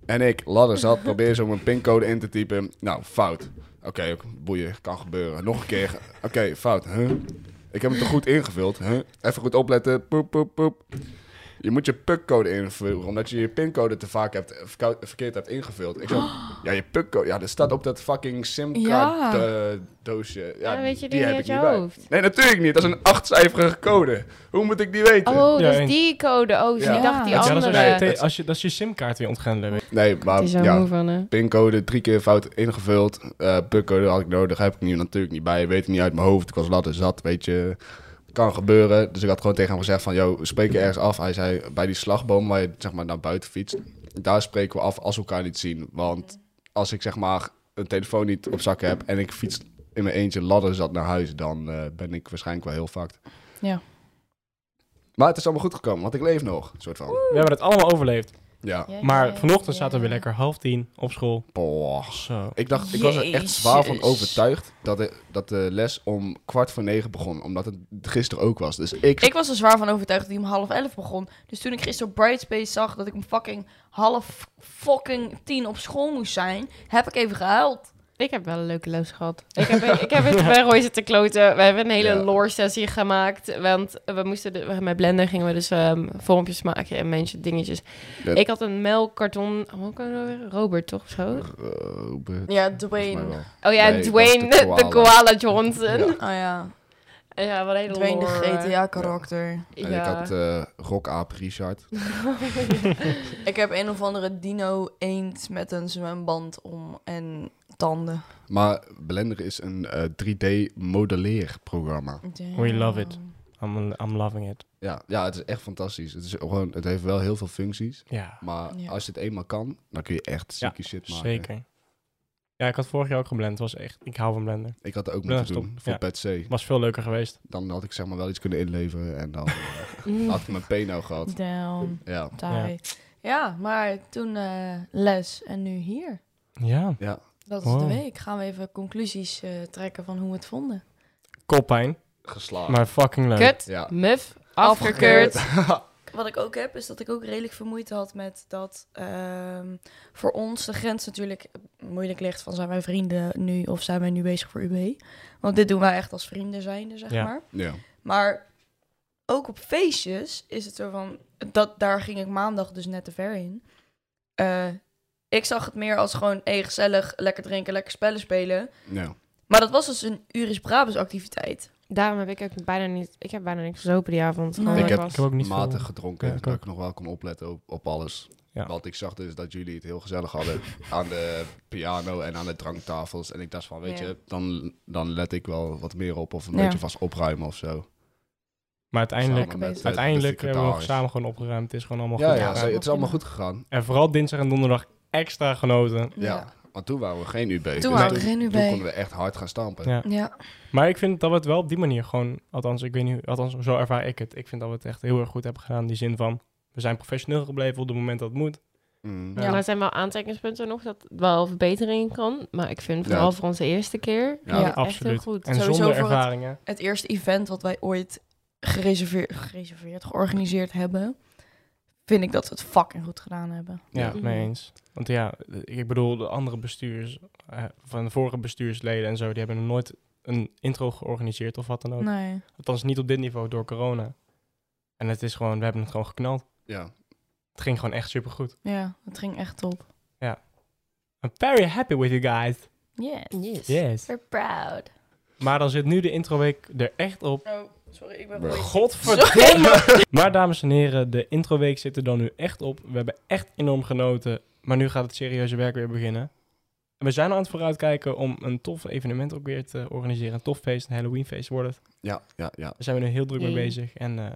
En ik, ladder zat, probeer zo mijn pincode in te typen. Nou, fout. Oké, ook boeien, kan gebeuren. Nog een keer. Oké, fout. Huh? Ik heb hem toch goed ingevuld. Huh? Even goed opletten. Poep, poep, poep. Je moet je PUC-code invullen, omdat je je pincode te vaak hebt, verkou- verkeerd hebt ingevuld. Ik zo, [GASPS] ja, je PUC-code, ja, dat staat op dat fucking Ja. SIM-kaart-doosje. Ja, Ja, weet je die die niet heb ik je niet bij. Nee, natuurlijk niet. Dat is een achtcijferige code. Hoe moet ik die weten? Oh, Ja, dat en- is die code. Oh, Ja. ik dacht die Ja, Ja, dat is als, andere. je, te- als je, dat is je simkaart weer je. Nee, maar Het ja, van, pincode drie keer fout ingevuld. Eh PUC-code had ik nodig, heb ik nu natuurlijk niet bij. Weet ik niet uit mijn hoofd. Ik was later zat, weet je. Kan gebeuren. Dus ik had gewoon tegen hem gezegd van, yo, we spreken ergens af. Hij zei, bij die slagboom waar je zeg maar naar buiten fietst. Daar spreken we af als we elkaar niet zien. Want als ik zeg maar een telefoon niet op zak heb en ik fiets in mijn eentje ladder zat naar huis, dan eh, ben ik waarschijnlijk wel heel fucked. Ja. Maar het is allemaal goed gekomen, want ik leef nog, soort van. We hebben het allemaal overleefd. Ja. Ja, Maar vanochtend zaten we weer lekker half tien op school. Boah. Zo. Ik dacht, ik was er echt zwaar van overtuigd dat de, dat de les om kwart voor negen begon. Omdat het gisteren ook was. Dus ik... Ik was er zwaar van overtuigd dat hij om half elf begon. Dus toen ik gisteren op Brightspace zag dat ik om fucking half fucking tien op school moest zijn, heb ik even gehuild. Ik heb wel een leuke les gehad. Ik heb, [LAUGHS] ik heb het bij Roy zitten kloten. We hebben een hele Ja. lore-sessie gemaakt. Want we moesten de, met Blender gingen we dus ehm, vormpjes maken en mensen dingetjes. Ja. Ik had een melkkarton. Hoe kan het nou weer? Robert, toch zo? Robert, Ja, Dwayne. Oh ja, Nee, Dwayne, de de koala. Johnson. Ja. Oh ja, Ja, wat een Dwayne de lore. GTA-karakter. En ik Ja. had eh Rockaap Richard. [LAUGHS] Ik heb een of andere dino eend met een zwemband om en tanden. Maar Blender is een eh, 3D-modelleerprogramma. We love it. I'm, I'm loving it. Ja, ja, het is echt fantastisch. Het, is gewoon, het heeft wel heel veel functies. Ja, Maar Ja. als je het eenmaal kan, dan kun je echt Ja, zieke shit maken. zeker. Ja, ik had vorig jaar ook geblend. Het was echt... Ik hou van blender. Ik had het ook Ja, moeten doen voor Ja. Pet C. Was veel leuker geweest. Dan had ik zeg maar wel iets kunnen inleveren en dan eh, had ik mijn P nou gehad. Ja. taai. Ja. maar toen eh, les en nu hier. Ja, Ja, Dat is de Wow. week. Gaan we even conclusies eh, trekken van hoe we het vonden. koppijn, geslaagd. maar fucking leuk. Kut, Ja. muf, afgekeurd. [LAUGHS] Wat ik ook heb, is dat ik ook redelijk veel moeite had met dat ehm, voor ons de grens natuurlijk moeilijk ligt van zijn wij vrienden nu of zijn wij nu bezig voor UB. Want dit doen wij echt als vrienden zijnde, zeg Ja. maar. Ja. Maar ook op feestjes is het zo van, dat, daar ging ik maandag dus net te ver in. Eh, ik zag het meer als gewoon, hey, gezellig, lekker drinken, lekker spellen spelen. ja. Maar dat was dus een Uris Brabus activiteit. Daarom heb ik ook bijna niet... Ik heb bijna niks gezopen die avond. Nee. Ik heb- was. Ik heb ook niet matig veel... gedronken. Ja, ik dat ook. ik nog wel kon opletten op, op alles. Ja. Want ik zag dus dat jullie het heel gezellig hadden [LAUGHS] aan de piano en aan de dranktafels. En ik dacht van, weet Ja. je, dan, dan let ik wel wat meer op of een Ja. beetje vast opruimen of zo. Maar uiteindelijk, met, eh, uiteindelijk de hebben we samen gewoon opgeruimd. Het is gewoon allemaal Ja, goed ja, het is allemaal goed gegaan. En vooral dinsdag en donderdag extra genoten. Ja. Want toen waren we geen UB. Dus Toen waren we toen, geen UB. Toen konden we echt hard gaan stampen. Ja. Ja. Maar ik vind dat we het wel op die manier gewoon, althans, ik weet niet, althans, zo ervaar ik het. Ik vind dat we het echt heel erg goed hebben gedaan. In die zin van, we zijn professioneel gebleven op het moment dat het moet. Mm. Ja. Ja. Maar er zijn wel aantekenspunten nog dat wel verbetering kan. Maar ik vind Ja. vooral voor onze eerste keer Ja, Ja. echt Absoluut. heel goed. En Sowieso zonder voor het- ervaringen. Het eerste event wat wij ooit gereserveerd, gereserveerd georganiseerd hebben, vind ik dat we het fucking goed gedaan hebben. Ja, Mhm. mee eens. Want ja, ik bedoel, de andere bestuurs, eh, van de vorige bestuursleden en zo, die hebben nog nooit een intro georganiseerd of wat dan ook. Nee. Althans, niet op dit niveau door corona. En het is gewoon, we hebben het gewoon geknald. Ja. Het ging gewoon echt supergoed. Ja, het ging echt top. I'm very happy with you guys. Yes. Yes. Yes. We're proud. Maar dan zit nu de introweek er echt op. Oh, sorry, ik ben. Godverdomme! [LAUGHS] maar dames en heren, de introweek zit er dan nu echt op. We hebben echt enorm genoten. Maar nu gaat het serieuze werk weer beginnen. En we zijn al aan het vooruitkijken om een tof evenement ook weer te organiseren. Een tof feest, een Halloweenfeest wordt het. Ja, ja, ja. Daar zijn we nu heel druk mee bezig. En eh,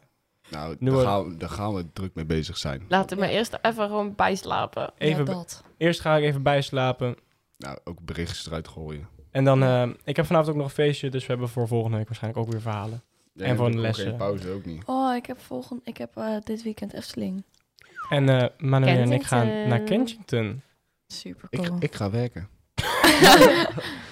Nou, daar gaan, we, daar gaan we druk mee bezig zijn. Laten we Ja. eerst even gewoon bijslapen. even, Ja, dat. eerst ga ik even bijslapen. Nou, ook berichtjes eruit gooien. En dan, eh, ik heb vanavond ook nog een feestje. Dus we hebben voor volgende week waarschijnlijk ook weer verhalen. Ja, En voor de lessen. Pauze ook niet. Oh, ik heb, volgend, ik heb eh, dit weekend Efteling. En eh Manuel en ik gaan naar Kensington. Super Ik, cool. ik ga werken. [LAUGHS] [LAUGHS]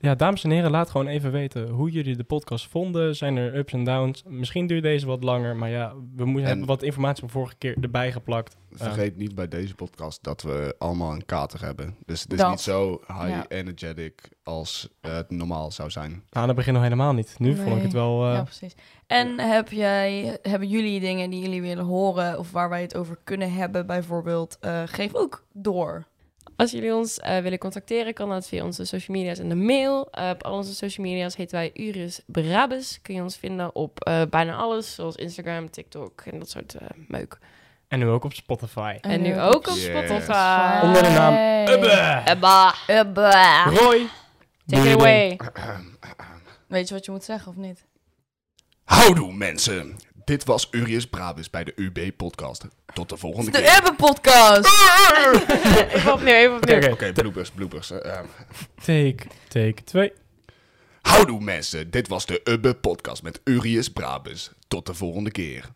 Ja, dames en heren, laat gewoon even weten hoe jullie de podcast vonden. Zijn er ups en downs? Misschien duurt deze wat langer, maar ja, we moeten En- hebben wat informatie van vorige keer erbij geplakt. Vergeet niet bij deze podcast dat we allemaal een kater hebben. Dus het is Dat. niet zo high Ja. energetic als het normaal zou zijn. Nou, dat begint nog helemaal niet. Nu vond ik het wel... eh, Ja, precies. En heb jij, hebben jullie dingen die jullie willen horen of waar wij het over kunnen hebben, bijvoorbeeld, eh, geef ook door. Als jullie ons eh, willen contacteren, kan dat via onze social media's en de mail. Eh, op al onze social media's heten wij Uris Brabus. Kun je ons vinden op eh, bijna alles, zoals Instagram, TikTok en dat soort eh, meuk. En nu ook op Spotify. En, nu ook op Yes. Spotify. Onder de naam. Ubbe. Ebba, Ubbe. Roy! take it away. Weet je wat je moet zeggen of niet? Houdoe mensen! Dit was Urius Brabus bij de UB-podcast. Tot de volgende De keer. Ubbe podcast! even opnieuw, even Oké, opnieuw. Oké, bloopers, bloopers. eh, eh. take, take twee. Houdoe mensen, dit was de Ubbe-podcast met Urius Brabus. Tot de volgende keer.